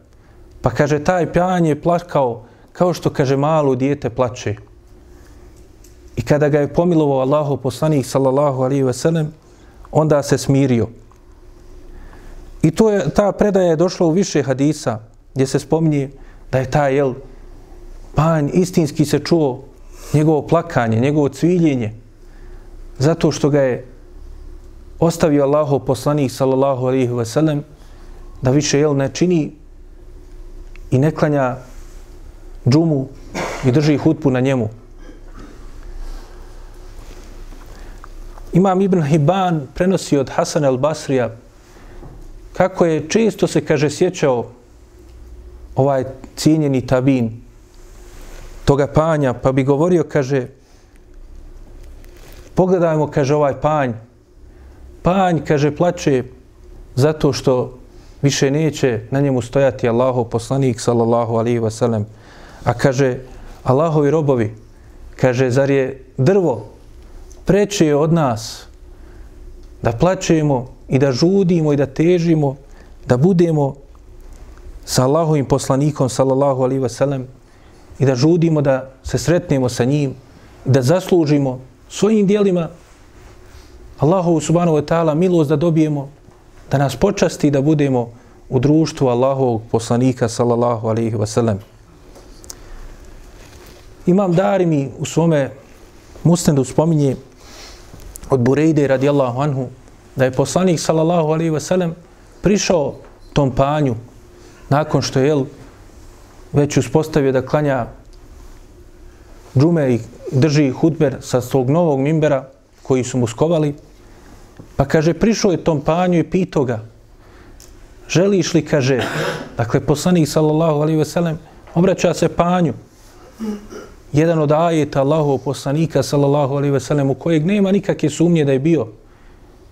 Pa kaže taj pjan je plakao kao što kaže malo dijete plače. I kada ga je pomilovao Allahu poslanik sallallahu alejhi ve sellem onda se smirio. I to je, ta predaja je došla u više hadisa gdje se spominje da je taj jel, panj istinski se čuo njegovo plakanje, njegovo cviljenje, zato što ga je ostavio Allahov poslanik sallallahu alejhi ve sellem da više jel ne čini i ne klanja džumu i drži hutbu na njemu. Imam Ibn Hibban prenosi od Hasan el Basrija kako je često se, kaže, sjećao ovaj cijenjeni tabin toga panja, pa bi govorio, kaže, pogledajmo, kaže, ovaj panj, panj, kaže, plače zato što više neće na njemu stojati Allahu poslanik, sallallahu alaihi wasallam. A kaže, Allahovi robovi, kaže, zar je drvo preče od nas da plaćemo i da žudimo i da težimo da budemo sa Allahovim poslanikom sallallahu alaihi ve sellem i da žudimo da se sretnemo sa njim i da zaslužimo svojim dijelima Allahovu subhanahu wa ta'ala milost da dobijemo da nas počasti da budemo u društvu Allahovog poslanika sallallahu alaihi ve sellem. Imam Darimi u svome musnedu spominje od Burejde radijallahu anhu da je poslanik sallallahu alaihi ve sellem prišao tom panju nakon što je već uspostavio da klanja džume i drži hudber sa svog novog mimbera koji su mu skovali, pa kaže, prišao je tom panju i pitao ga, želiš li, kaže, dakle, poslanik, sallallahu alaihi ve sellem, obraća se panju, jedan od ajeta Allahov poslanika, sallallahu alaihi ve sellem, u kojeg nema nikakve sumnje da je bio,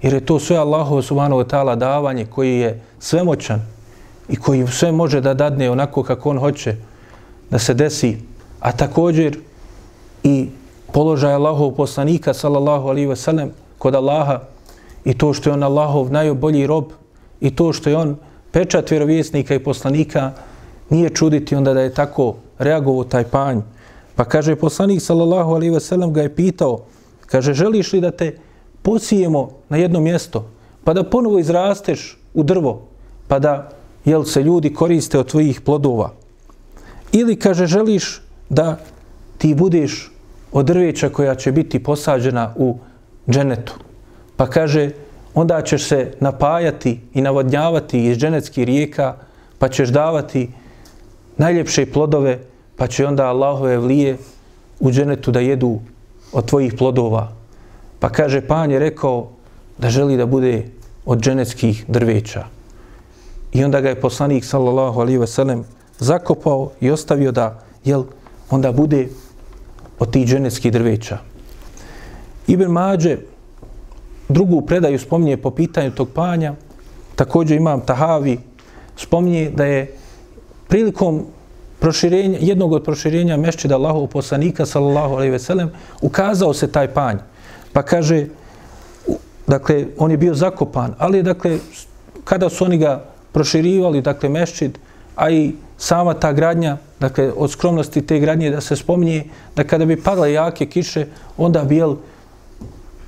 jer je to sve Allahov subhanahu wa ta'ala davanje koji je svemoćan i koji sve može da dadne onako kako on hoće da se desi, a također i položaj Allahov poslanika, sallallahu alaihi ve sellem, kod Allaha i to što je on Allahov najbolji rob i to što je on pečat vjerovjesnika i poslanika, nije čuditi onda da je tako reagovao taj panj. Pa kaže poslanik sallallahu alaihi ve sellem ga je pitao, kaže želiš li da te posijemo na jedno mjesto pa da ponovo izrasteš u drvo pa da jel se ljudi koriste od tvojih plodova. Ili kaže želiš da ti budeš od drveća koja će biti posađena u dženetu. Pa kaže, onda ćeš se napajati i navodnjavati iz dženeckih rijeka, pa ćeš davati najljepše plodove, pa će onda Allahove vlije u dženetu da jedu od tvojih plodova. Pa kaže, pan je rekao da želi da bude od dženetskih drveća. I onda ga je poslanik, sallallahu alaihi ve sellem, zakopao i ostavio da, jel, onda bude od tih dženetskih drveća. Ibn Mađe, drugu predaju spominje po pitanju tog panja, također imam Tahavi, spominje da je prilikom proširenja, jednog od proširenja mešćida Allahov poslanika, sallallahu alaihi ve sellem, ukazao se taj panj. Pa kaže, dakle, on je bio zakopan, ali dakle, kada su oni ga proširivali, dakle, mešćid, a i sama ta gradnja, dakle, od skromnosti te gradnje da se spominje, da kada bi padale jake kiše, onda bi, jel,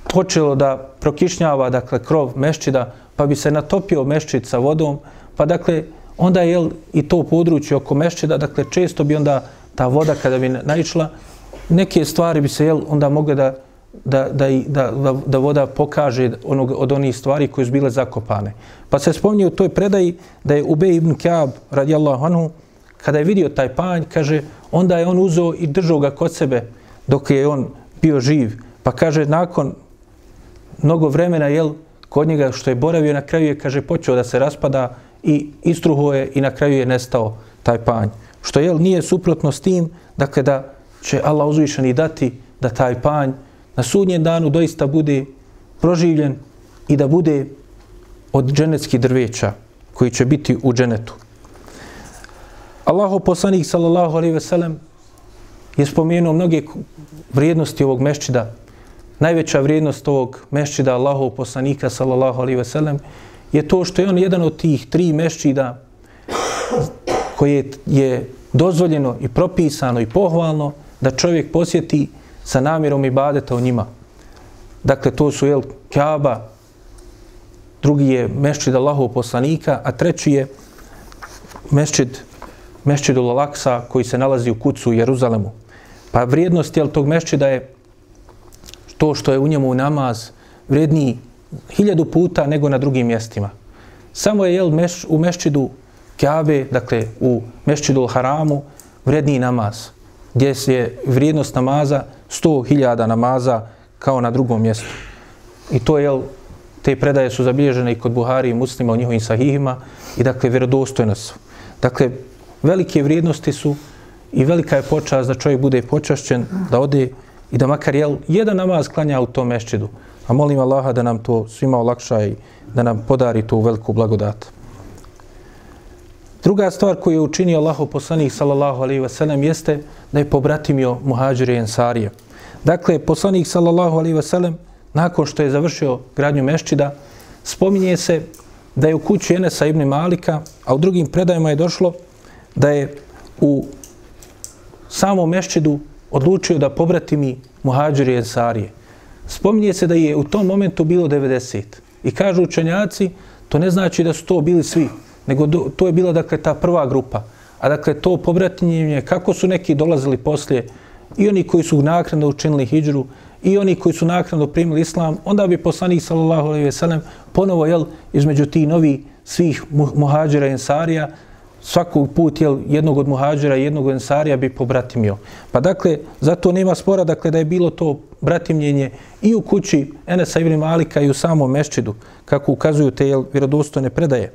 počelo da prokišnjava, dakle, krov mešćida, pa bi se natopio mešćid sa vodom, pa, dakle, onda je, i to područje oko mešćida, dakle, često bi onda ta voda, kada bi naišla, neke stvari bi se, jel, onda mogle da, da, da, da, da, da voda pokaže onog, od onih stvari koje su bile zakopane. Pa se spominje u toj predaji da je Ubej ibn Kaab, radijallahu anhu, kada je vidio taj panj, kaže, onda je on uzeo i držao ga kod sebe dok je on bio živ. Pa kaže, nakon mnogo vremena, jel, kod njega što je boravio na kraju je, kaže, počeo da se raspada i istruho je i na kraju je nestao taj panj. Što, jel, nije suprotno s tim, dakle, da će Allah uzvišeni dati da taj panj na sudnjem danu doista bude proživljen i da bude od dženetskih drveća koji će biti u dženetu. Allahu poslanik sallallahu alejhi ve sellem je spomenuo mnoge vrijednosti ovog meščida Najveća vrijednost ovog mešćida Allahov poslanika sallallahu alejhi ve sellem je to što je on jedan od tih tri mešćida koje je dozvoljeno i propisano i pohvalno da čovjek posjeti sa namjerom ibadeta u njima. Dakle, to su El Kaaba, drugi je mešćid Allahov poslanika, a treći je mešćid mešćid Lalaksa koji se nalazi u kucu u Jeruzalemu. Pa vrijednost jel, tog mešćida je to što je u njemu namaz vrijedniji hiljadu puta nego na drugim mjestima. Samo je jel, meš, u mešćidu Kjabe, dakle u mešćidu Haramu, vredniji namaz, gdje je vrijednost namaza 100.000 namaza kao na drugom mjestu. I to je, te predaje su zabilježene i kod Buhari i muslima u njihovim sahihima i dakle vjerodostojne su. Dakle, velike vrijednosti su i velika je počast da čovjek bude počašćen, da ode i da makar jel, jedan namaz klanja u tom mešćidu. A molim Allaha da nam to svima olakša i da nam podari tu veliku blagodat. Druga stvar koju je učinio Allahu poslanik sallallahu alaihi ve sellem jeste da je pobratimio muhađire i ensarije. Dakle, poslanik sallallahu alaihi ve sellem nakon što je završio gradnju meščida, spominje se da je u kući Enesa ibn Malika, a u drugim predajima je došlo da je u samom meščidu odlučio da pobrati mi muhađiri i ensarije. Spominje se da je u tom momentu bilo 90. I kažu učenjaci, to ne znači da su to bili svi, nego do, to je bila dakle ta prva grupa. A dakle to pobratinjenje, kako su neki dolazili poslije, i oni koji su naknadno učinili hijđru, i oni koji su naknadno primili islam, onda bi poslanik sallallahu alejhi ve sellem ponovo jel između ti novi svih muhadžira i ensarija svakog put jel, jednog od muhađira i jednog od ensarija bi pobratimio. Pa dakle, zato nema spora dakle, da je bilo to bratimljenje i u kući Enesa ibn Malika i u samom meščidu, kako ukazuju te jel, vjerodostojne predaje.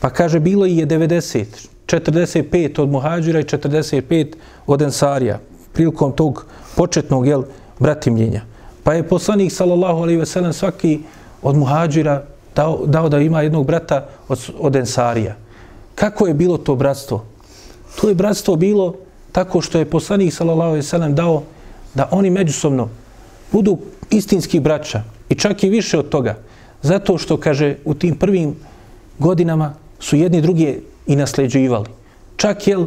Pa kaže, bilo je 90, 45 od muhađira i 45 od ensarija prilikom tog početnog jel, bratimljenja. Pa je poslanik, sallallahu alaihi ve sellem, svaki od muhađira dao, dao da ima jednog brata od, od ensarija. Kako je bilo to bratstvo? To je bratstvo bilo tako što je poslanik sallallahu alejhi ve sellem dao da oni međusobno budu istinski braća i čak i više od toga. Zato što kaže u tim prvim godinama su jedni drugi i nasljeđivali. Čak jel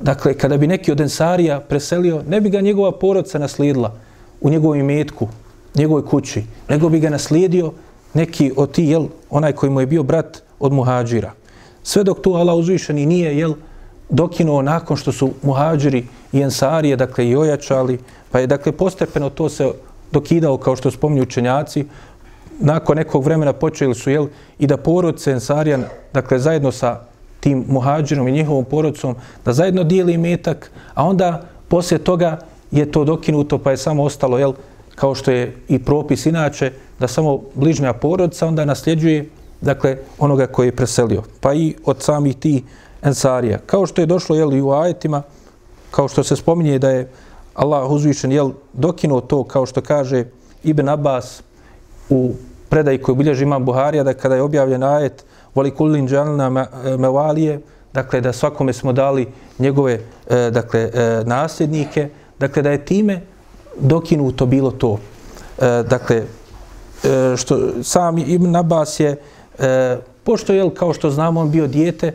dakle kada bi neki od ensarija preselio, ne bi ga njegova porodica naslijedila u njegovom imetku, njegovoj kući, nego bi ga naslijedio neki od ti, jel, onaj koji mu je bio brat od muhađira. Sve dok tu Allah uzvišeni nije jel, dokinuo nakon što su muhađiri i ensarije dakle, i ojačali, pa je dakle postepeno to se dokidao kao što spominju učenjaci, nakon nekog vremena počeli su jel, i da porodce ensarija dakle, zajedno sa tim muhađirom i njihovom porodcom da zajedno dijeli metak, a onda poslije toga je to dokinuto pa je samo ostalo jel, kao što je i propis inače da samo bližnja porodca onda nasljeđuje dakle, onoga koji je preselio. Pa i od samih ti ensarija. Kao što je došlo jel, i u ajetima, kao što se spominje da je Allah uzvišen jel, dokinuo to, kao što kaže Ibn Abbas u predaji koju bilježi imam Buharija, da kada je objavljen ajet voli kullin džalna e, mevalije, dakle da svakome smo dali njegove e, dakle, e, nasljednike, dakle da je time dokinuto bilo to. E, dakle, e, što sam Ibn Abbas je E, pošto je, kao što znamo, on bio dijete,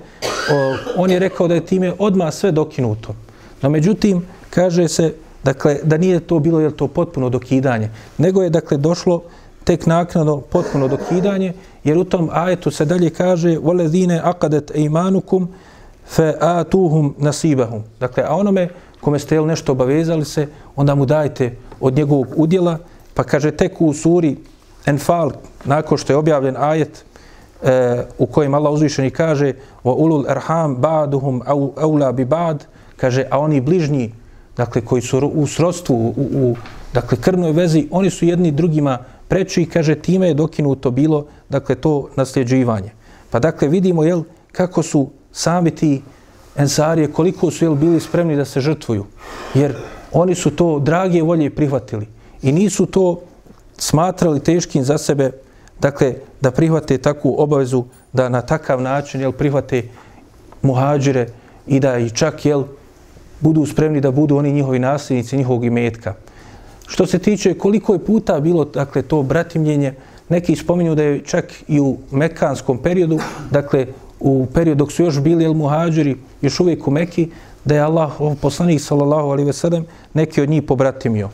o, on je rekao da je time odmah sve dokinuto. No, međutim, kaže se dakle, da nije to bilo je to potpuno dokidanje, nego je dakle došlo tek naknadno potpuno dokidanje, jer u tom ajetu se dalje kaže وَلَذِينَ أَقَدَتْ إِمَانُكُمْ فَآتُوهُمْ نَسِيبَهُمْ Dakle, a onome kome ste jel, nešto obavezali se, onda mu dajte od njegovog udjela, pa kaže tek u suri Enfal, nakon što je objavljen ajet, e, u kojem Allah uzvišeni kaže wa ulul arham ba'duhum aula bi ba'd kaže a oni bližnji dakle koji su u srodstvu u, u dakle krvnoj vezi oni su jedni drugima preči i kaže time je dokinuto bilo dakle to nasljeđivanje. Pa dakle vidimo jel kako su sami ti ensarije koliko su jel bili spremni da se žrtvuju. Jer oni su to drage volje prihvatili i nisu to smatrali teškim za sebe dakle, da prihvate takvu obavezu da na takav način jel, prihvate muhađire i da i čak jel, budu spremni da budu oni njihovi nasljednici njihovog imetka. Što se tiče koliko je puta bilo dakle, to bratimljenje, neki spominju da je čak i u mekanskom periodu, dakle u periodu dok su još bili jel, muhađiri, još uvijek u Meki, da je Allah, poslanik sallallahu alaihi ve sellem, neki od njih pobratimio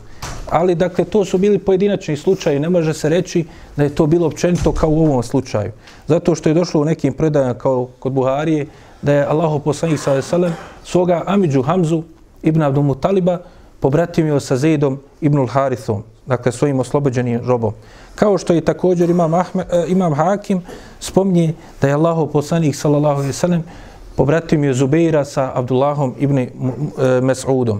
ali dakle to su bili pojedinačni slučaji, ne može se reći da je to bilo općenito kao u ovom slučaju. Zato što je došlo u nekim predajama kao kod Buharije da je Allaho poslanik sallallahu alejhi ve sellem svoga amidžu Hamzu ibn Abdul Mutaliba pobratimio sa Zeidom ibnul Harithom, dakle svojim oslobođenim robom. Kao što je također imam, Ahme, eh, imam Hakim spomnije da je Allaho poslanik sallallahu alejhi ve sellem pobratimio Zubeira sa Abdullahom ibn eh, Mes'udom.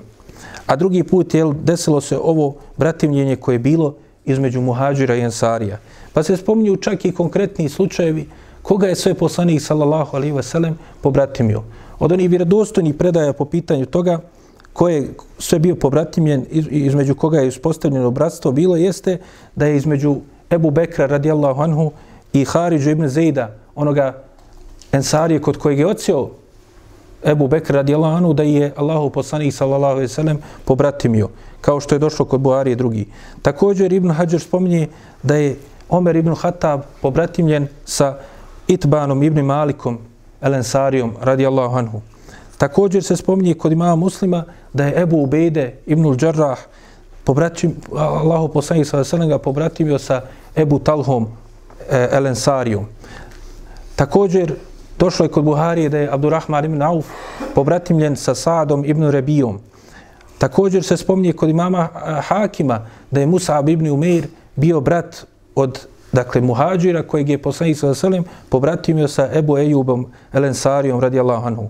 A drugi put je desilo se ovo bratimljenje koje je bilo između muhađira i ensarija. Pa se spominju čak i konkretni slučajevi koga je sve poslanik sallallahu alaihi ve sellem pobratimio. Od onih vjerodostojnih predaja po pitanju toga ko je sve bio pobratimljen između koga je uspostavljeno bratstvo bilo jeste da je između Ebu Bekra radijallahu anhu i Haridžu ibn Zejda onoga Ensarije kod kojeg je ocio Ebu Bekr radijalanu anhu da je Allahu poslanik sallallahu alejhi ve sellem pobratimio kao što je došlo kod Buharije drugi. Također Ibn Hajar spominje da je Omer ibn Khattab pobratimljen sa Itbanom ibn Malikom El Ensarijom radijallahu anhu. Također se spominje kod imama muslima da je Ebu Ubejde ibn Al-Đarrah pobratim, Allahu poslanik sallallahu alejhi ve sellem ga pobratimio sa Ebu Talhom eh, e, El Ensarijom. Također Došlo je kod Buharije da je Abdurrahman ibn Auf pobratimljen sa Sadom ibn Rebijom. Također se spominje kod imama Hakima da je Musa ibn Umeir bio brat od dakle muhađira kojeg je poslanik sa selim pobratimio sa Ebu Ejubom Elensarijom radijallahu anhu.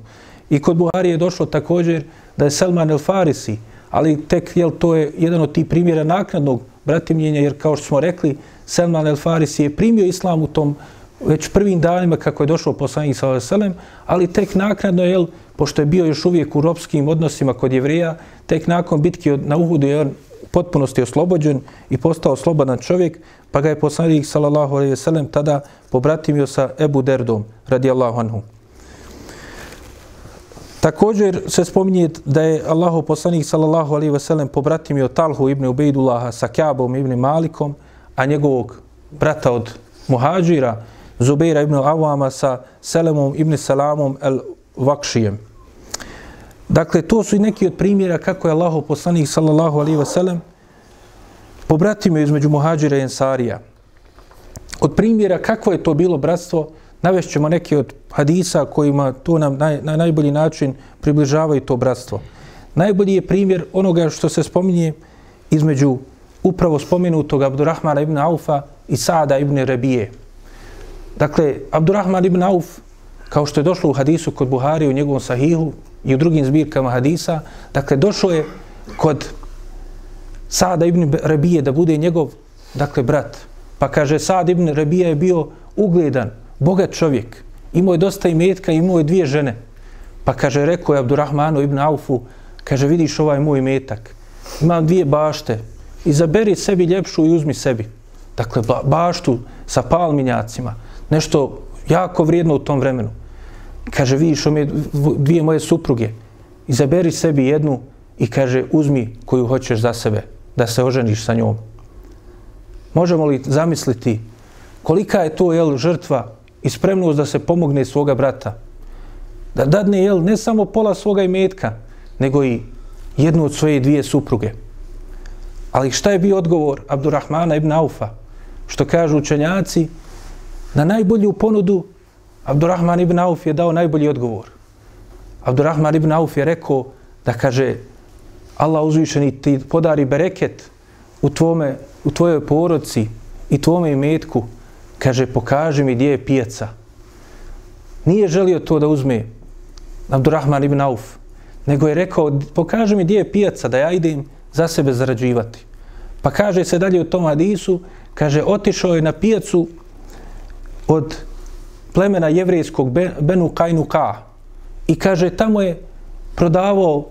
I kod Buharije je došlo također da je Selman el Farisi, ali tek jel, to je jedan od tih primjera naknadnog bratimljenja, jer kao što smo rekli, Selman el Farisi je primio islam u tom već prvim danima kako je došao poslanik sa Veselem, ali tek naknadno, jel, pošto je bio još uvijek u ropskim odnosima kod jevreja, tek nakon bitke na Uhudu je on potpunosti oslobođen i postao slobodan čovjek, pa ga je poslanik sallallahu alejhi ve sellem tada pobratimio sa Ebu Derdom radijallahu anhu. Također se spominje da je Allahov poslanik sallallahu alejhi ve sellem pobratimio Talhu ibn Ubejdullaha sa Ka'bom ibn Malikom, a njegovog brata od muhađira, Zubeira ibn Awama sa Selemom ibn Salamom el Vakšijem. Dakle, to su i neki od primjera kako je Allahov poslanik sallallahu alaihi ve sellem pobratimo između muhađira i ensarija. Od primjera kako je to bilo bratstvo, navešćemo neke od hadisa kojima to nam naj, na najbolji način približavaju to bratstvo. Najbolji je primjer onoga što se spominje između upravo spomenutog Abdurrahmana ibn Aufa i Saada ibn Rebije. Dakle, Abdurrahman ibn Auf, kao što je došlo u hadisu kod Buhari u njegovom sahihu i u drugim zbirkama hadisa, dakle, došlo je kod Sada ibn Rabije da bude njegov, dakle, brat. Pa kaže, Sad ibn Rabija je bio ugledan, bogat čovjek. Imao je dosta imetka, imao je dvije žene. Pa kaže, rekao je Abdurrahmanu ibn Aufu, kaže, vidiš ovaj moj imetak. Imam dvije bašte. Izaberi sebi ljepšu i uzmi sebi. Dakle, baštu sa palminjacima nešto jako vrijedno u tom vremenu. Kaže, vidiš ome dvije moje supruge, izaberi sebi jednu i kaže, uzmi koju hoćeš za sebe, da se oženiš sa njom. Možemo li zamisliti kolika je to jel, žrtva i spremnost da se pomogne svoga brata? Da dadne jel, ne samo pola svoga imetka, nego i jednu od svoje dvije supruge. Ali šta je bio odgovor Abdurrahmana ibn Aufa? Što kažu učenjaci, Na najbolju ponudu Abdurrahman ibn Auf je dao najbolji odgovor. Abdurrahman ibn Auf je rekao da kaže Allah uzvišeni ti podari bereket u, tvome, u tvojoj porodci i tvome imetku. Kaže, pokaži mi gdje je pijaca. Nije želio to da uzme Abdurrahman ibn Auf, nego je rekao, pokaži mi gdje je pijaca da ja idem za sebe zarađivati. Pa kaže se dalje u tom hadisu, kaže, otišao je na pijacu od plemena jevrijskog Benu Kajnuka I kaže, tamo je prodavao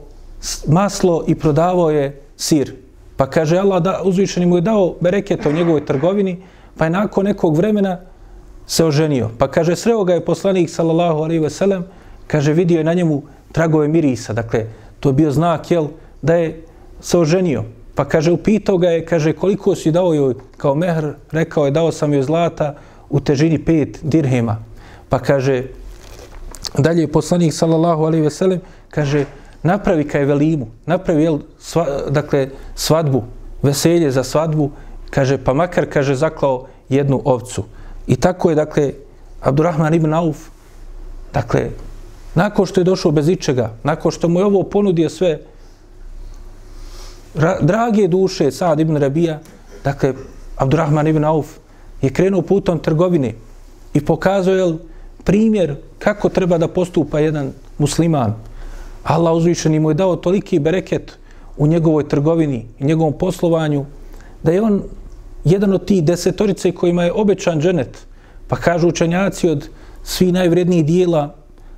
maslo i prodavao je sir. Pa kaže, Allah da, uzvišeni mu je dao bereket u njegovoj trgovini, pa je nakon nekog vremena se oženio. Pa kaže, sreo ga je poslanik, sallallahu alaihi ve sellem, kaže, vidio je na njemu tragove mirisa. Dakle, to je bio znak, jel, da je se oženio. Pa kaže, upitao ga je, kaže, koliko si dao joj kao mehr, rekao je, dao sam joj zlata, u težini pet dirhema. Pa kaže, dalje poslanik sallallahu alaihi ve sellem, kaže, napravi kaj velimu, napravi, jel, sva, dakle, svadbu, veselje za svadbu, kaže, pa makar, kaže, zaklao jednu ovcu. I tako je, dakle, Abdurrahman ibn Auf, dakle, nakon što je došao bez ičega, nakon što mu je ovo ponudio sve, ra, drage duše, Sad ibn Rabija, dakle, Abdurrahman ibn Auf, je krenuo putom trgovine i pokazao je primjer kako treba da postupa jedan musliman. Allah uzvišeni mu je dao toliki bereket u njegovoj trgovini i njegovom poslovanju da je on jedan od tih desetorice kojima je obećan dženet. Pa kažu učenjaci od svi najvrednijih dijela,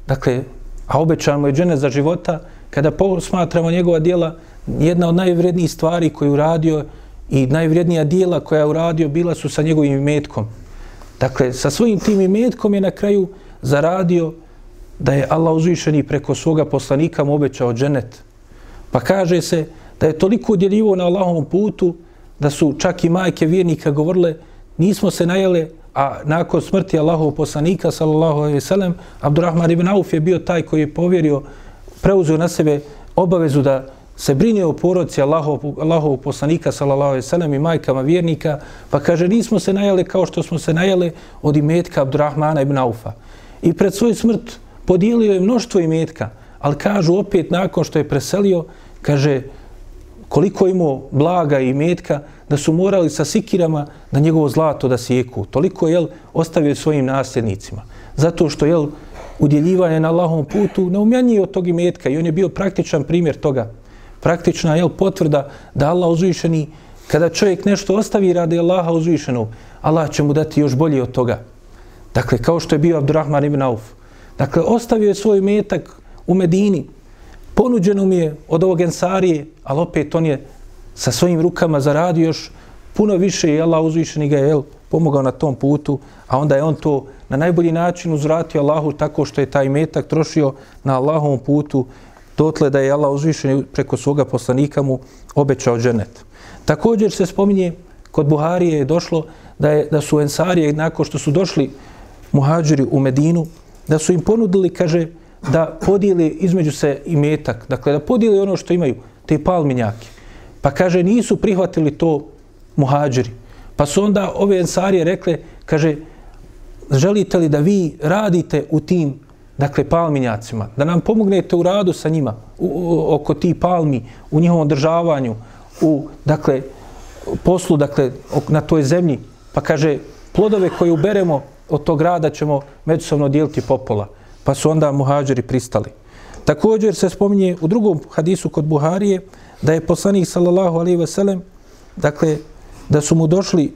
dakle, a obećan mu je dženet za života, kada posmatramo njegova dijela, jedna od najvrednijih stvari koju uradio i najvrijednija dijela koja je uradio bila su sa njegovim imetkom. Dakle, sa svojim tim imetkom je na kraju zaradio da je Allah uzvišeni preko svoga poslanika mu obećao dženet. Pa kaže se da je toliko udjeljivo na Allahovom putu da su čak i majke vjernika govorile nismo se najele, a nakon smrti Allahovog poslanika, sallallahu alaihi sallam, Abdurrahman ibn Auf je bio taj koji je povjerio, preuzeo na sebe obavezu da se brine o porodci Allahov, Allahov poslanika, sallallahu alejhi ve sellem i majkama vjernika, pa kaže, nismo se najele kao što smo se najele od imetka Abdurrahmana ibn Aufa. I pred svoj smrt podijelio je mnoštvo imetka, ali kažu opet nakon što je preselio, kaže, koliko imao blaga i imetka da su morali sa sikirama na njegovo zlato da sjeku. Toliko je ostavio svojim nasljednicima. Zato što je udjeljivanje na Allahovom putu neumjaniji od tog imetka i on je bio praktičan primjer toga. Praktična je potvrda da Allah uzvišeni, kada čovjek nešto ostavi radi Allaha uzvišenog, Allah će mu dati još bolje od toga. Dakle, kao što je bio Abdurrahman ibn Auf. Dakle, ostavio je svoj metak u Medini, ponuđeno mi je od ovog ensarije, ali opet on je sa svojim rukama zaradio još puno više i Allah uzvišeni ga je jel, pomogao na tom putu, a onda je on to na najbolji način uzvratio Allahu tako što je taj metak trošio na Allahovom putu dotle da je Allah uzvišeni preko svoga poslanika mu obećao dženet. Također se spominje kod Buharije je došlo da, je, da su ensarije nakon što su došli muhađiri u Medinu, da su im ponudili, kaže, da podijeli između se i metak, dakle da podijeli ono što imaju, te palminjake. Pa kaže, nisu prihvatili to muhađiri. Pa su onda ove ensarije rekle, kaže, želite li da vi radite u tim, dakle, palminjacima, da nam pomognete u radu sa njima, u, u, oko ti palmi, u njihovom državanju, u, dakle, poslu, dakle, na toj zemlji. Pa kaže, plodove koje uberemo od tog rada ćemo međusobno dijeliti popola. Pa su onda muhađeri pristali. Također se spominje u drugom hadisu kod Buharije da je poslanik sallallahu alaihi ve sellem dakle da su mu došli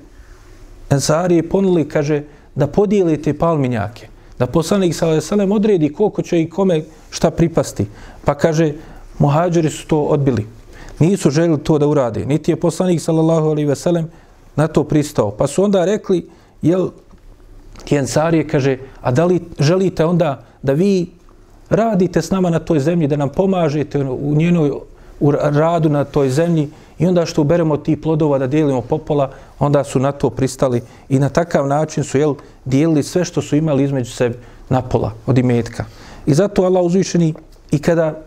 ensarije ponuli kaže da podijelite palminjake da poslanik sallallahu ve sellem odredi koliko će i kome šta pripasti. Pa kaže muhađiri su to odbili. Nisu željeli to da urade. Niti je poslanik sallallahu alaihi ve sellem na to pristao. Pa su onda rekli jel ti kaže a da li želite onda da vi radite s nama na toj zemlji, da nam pomažete u njenoj u radu na toj zemlji? I onda što uberemo ti plodova da dijelimo popola, onda su na to pristali i na takav način su jel, dijelili sve što su imali između sebe na pola od imetka. I zato Allah uzvišeni i kada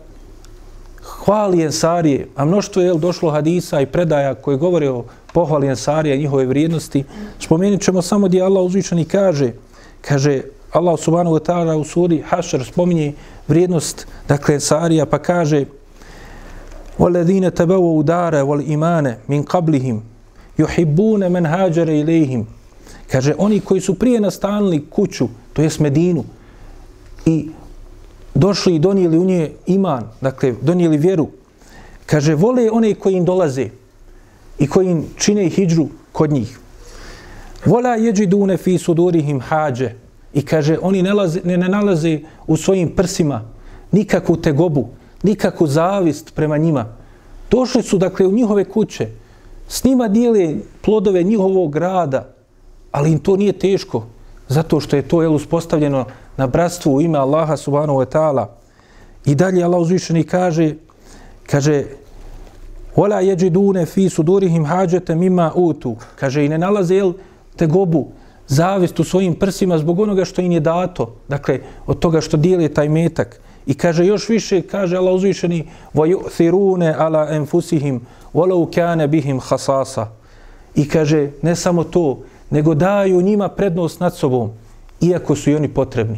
hvali Ensarije, a mnoštvo je došlo hadisa i predaja koje govore o pohvali Ensarije i njihove vrijednosti, spomenut ćemo samo gdje Allah uzvišeni kaže, kaže Allah subhanahu wa ta'ala u suri Hašar spominje vrijednost dakle Ensarija, pa kaže وَالَّذِينَ تَبَوَوا دَارَ وَالْإِمَانَ مِنْ قَبْلِهِمْ يُحِبُّونَ مَنْ هَاجَرَ إِلَيْهِمْ kaže oni koji su prije nastanili kuću to jest Medinu i došli i donijeli u nje iman dakle donijeli vjeru kaže vole one koji im dolaze i koji im čine hijđru kod njih وَلَا يَجِدُونَ فِي سُدُورِهِمْ حَاجَ I kaže, oni ne, laze, ne, ne nalaze u svojim prsima nikakvu tegobu, nikakvu zavist prema njima. Došli su, dakle, u njihove kuće, s njima dijele plodove njihovog rada, ali im to nije teško, zato što je to jel, uspostavljeno na bratstvu u ime Allaha subhanahu wa ta'ala. I dalje Allah uzvišeni kaže, kaže, Ola jeđidune fi sudurihim hađete mima utu. Kaže, i ne nalaze jel, tegobu, zavist u svojim prsima zbog onoga što im je dato, dakle, od toga što dijeli taj metak. I kaže još više, kaže Allah uzvišeni, وَيُؤْثِرُونَ عَلَى أَنفُسِهِمْ وَلَوْ كَانَ بِهِمْ خَسَاسَ I kaže, ne samo to, nego daju njima prednost nad sobom, iako su i oni potrebni.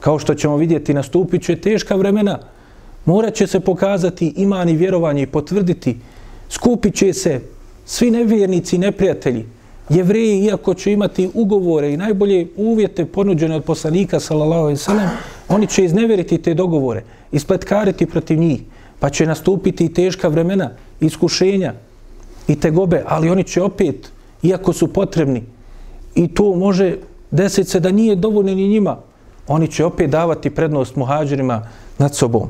Kao što ćemo vidjeti, nastupit će teška vremena, morat će se pokazati iman i vjerovanje i potvrditi, skupit će se svi nevjernici i neprijatelji, jevreji, iako će imati ugovore i najbolje uvjete ponuđene od poslanika, sallallahu alaihi sallam, oni će izneveriti te dogovore, ispletkariti protiv njih, pa će nastupiti i teška vremena, iskušenja i tegobe, ali oni će opet, iako su potrebni, i to može desiti se da nije dovoljno ni njima, oni će opet davati prednost muhađirima nad sobom.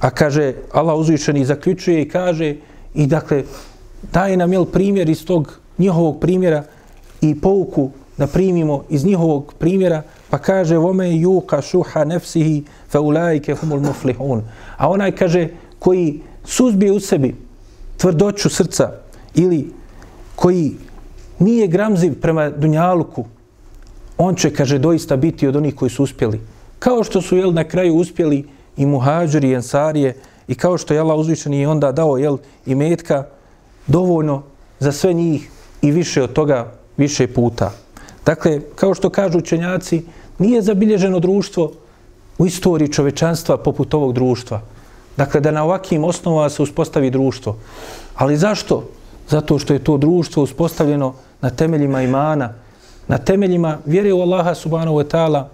A kaže, Allah uzvišeni zaključuje i kaže, i dakle, daje nam jel primjer iz tog njihovog primjera i pouku da primimo iz njihovog primjera, pa kaže vome juka shuha nafsihi fa ulaika humul muflihun. A onaj kaže koji suzbije u sebi tvrdoću srca ili koji nije gramziv prema dunjaluku, on će, kaže, doista biti od onih koji su uspjeli. Kao što su, jel, na kraju uspjeli i muhađeri i ensarije i kao što je Allah uzvišen i onda dao, jel, i metka dovoljno za sve njih i više od toga, više puta. Dakle, kao što kažu učenjaci, nije zabilježeno društvo u istoriji čovečanstva poput ovog društva. Dakle, da na ovakvim osnovama se uspostavi društvo. Ali zašto? Zato što je to društvo uspostavljeno na temeljima imana, na temeljima vjere u Allaha subhanahu wa ta'ala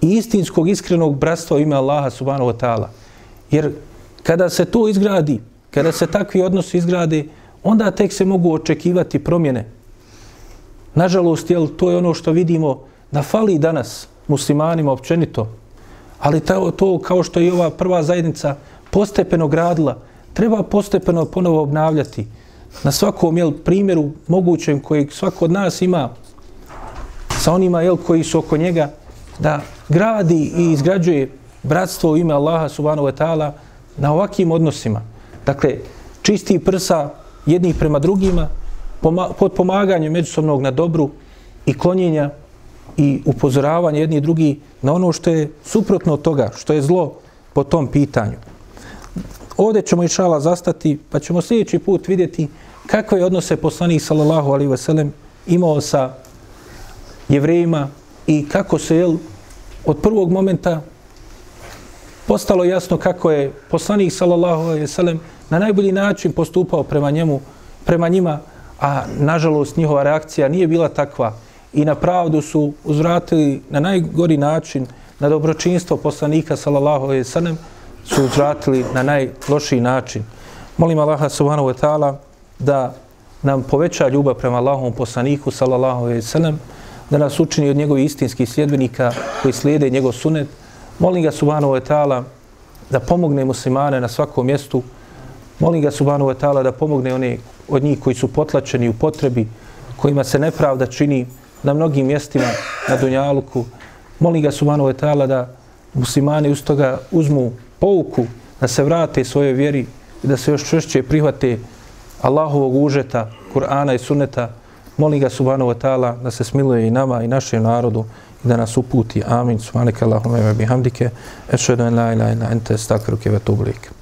i istinskog, iskrenog bratstva u ime Allaha subhanahu wa ta'ala. Jer kada se to izgradi, kada se takvi odnosi izgrade, onda tek se mogu očekivati promjene. Nažalost, jel, to je ono što vidimo da fali danas muslimanima općenito, ali to, to kao što je ova prva zajednica postepeno gradila, treba postepeno ponovo obnavljati na svakom jel, primjeru mogućem koji svako od nas ima sa onima jel, koji su oko njega, da gradi i izgrađuje bratstvo u ime Allaha subhanahu wa ta'ala na ovakvim odnosima. Dakle, čisti prsa jednih prema drugima, pod pomaganjem međusobnog na dobru i klonjenja i upozoravanje jedni i drugi na ono što je suprotno od toga, što je zlo po tom pitanju. Ovdje ćemo išala zastati, pa ćemo sljedeći put vidjeti kakve je odnose poslanih sallallahu alaihi ve sellem imao sa jevrejima i kako se jel, od prvog momenta postalo jasno kako je poslanik sallallahu alaihi ve sellem na najbolji način postupao prema njemu, prema njima, a nažalost njihova reakcija nije bila takva i na pravdu su uzvratili na najgori način na dobročinstvo poslanika sallallahu alejhi ve sellem su uzvratili na najlošiji način. Molim Allaha subhanahu wa ta'ala da nam poveća ljubav prema Allahovom poslaniku sallallahu alejhi ve sellem, da nas učini od njegovih istinskih sljedbenika koji slijede njegov sunet. Molim ga subhanahu wa ta'ala da pomogne muslimane na svakom mjestu. Molim ga subhanahu wa ta'ala da pomogne one od njih koji su potlačeni u potrebi, kojima se nepravda čini na mnogim mjestima na Dunjaluku. Molim ga subhanahu wa ta'ala da muslimani uz toga uzmu pouku, da se vrate svoje vjeri i da se još češće prihvate Allahovog užeta, Kur'ana i Sunneta, molim ga subhanahu wa ta'ala da se smiluje i nama i našem narodu i da nas uputi. Amin. Subhanaka Allahumma wa bihamdike. Ešhedu en la ilaha illa ente astaghfiruke wa tublike.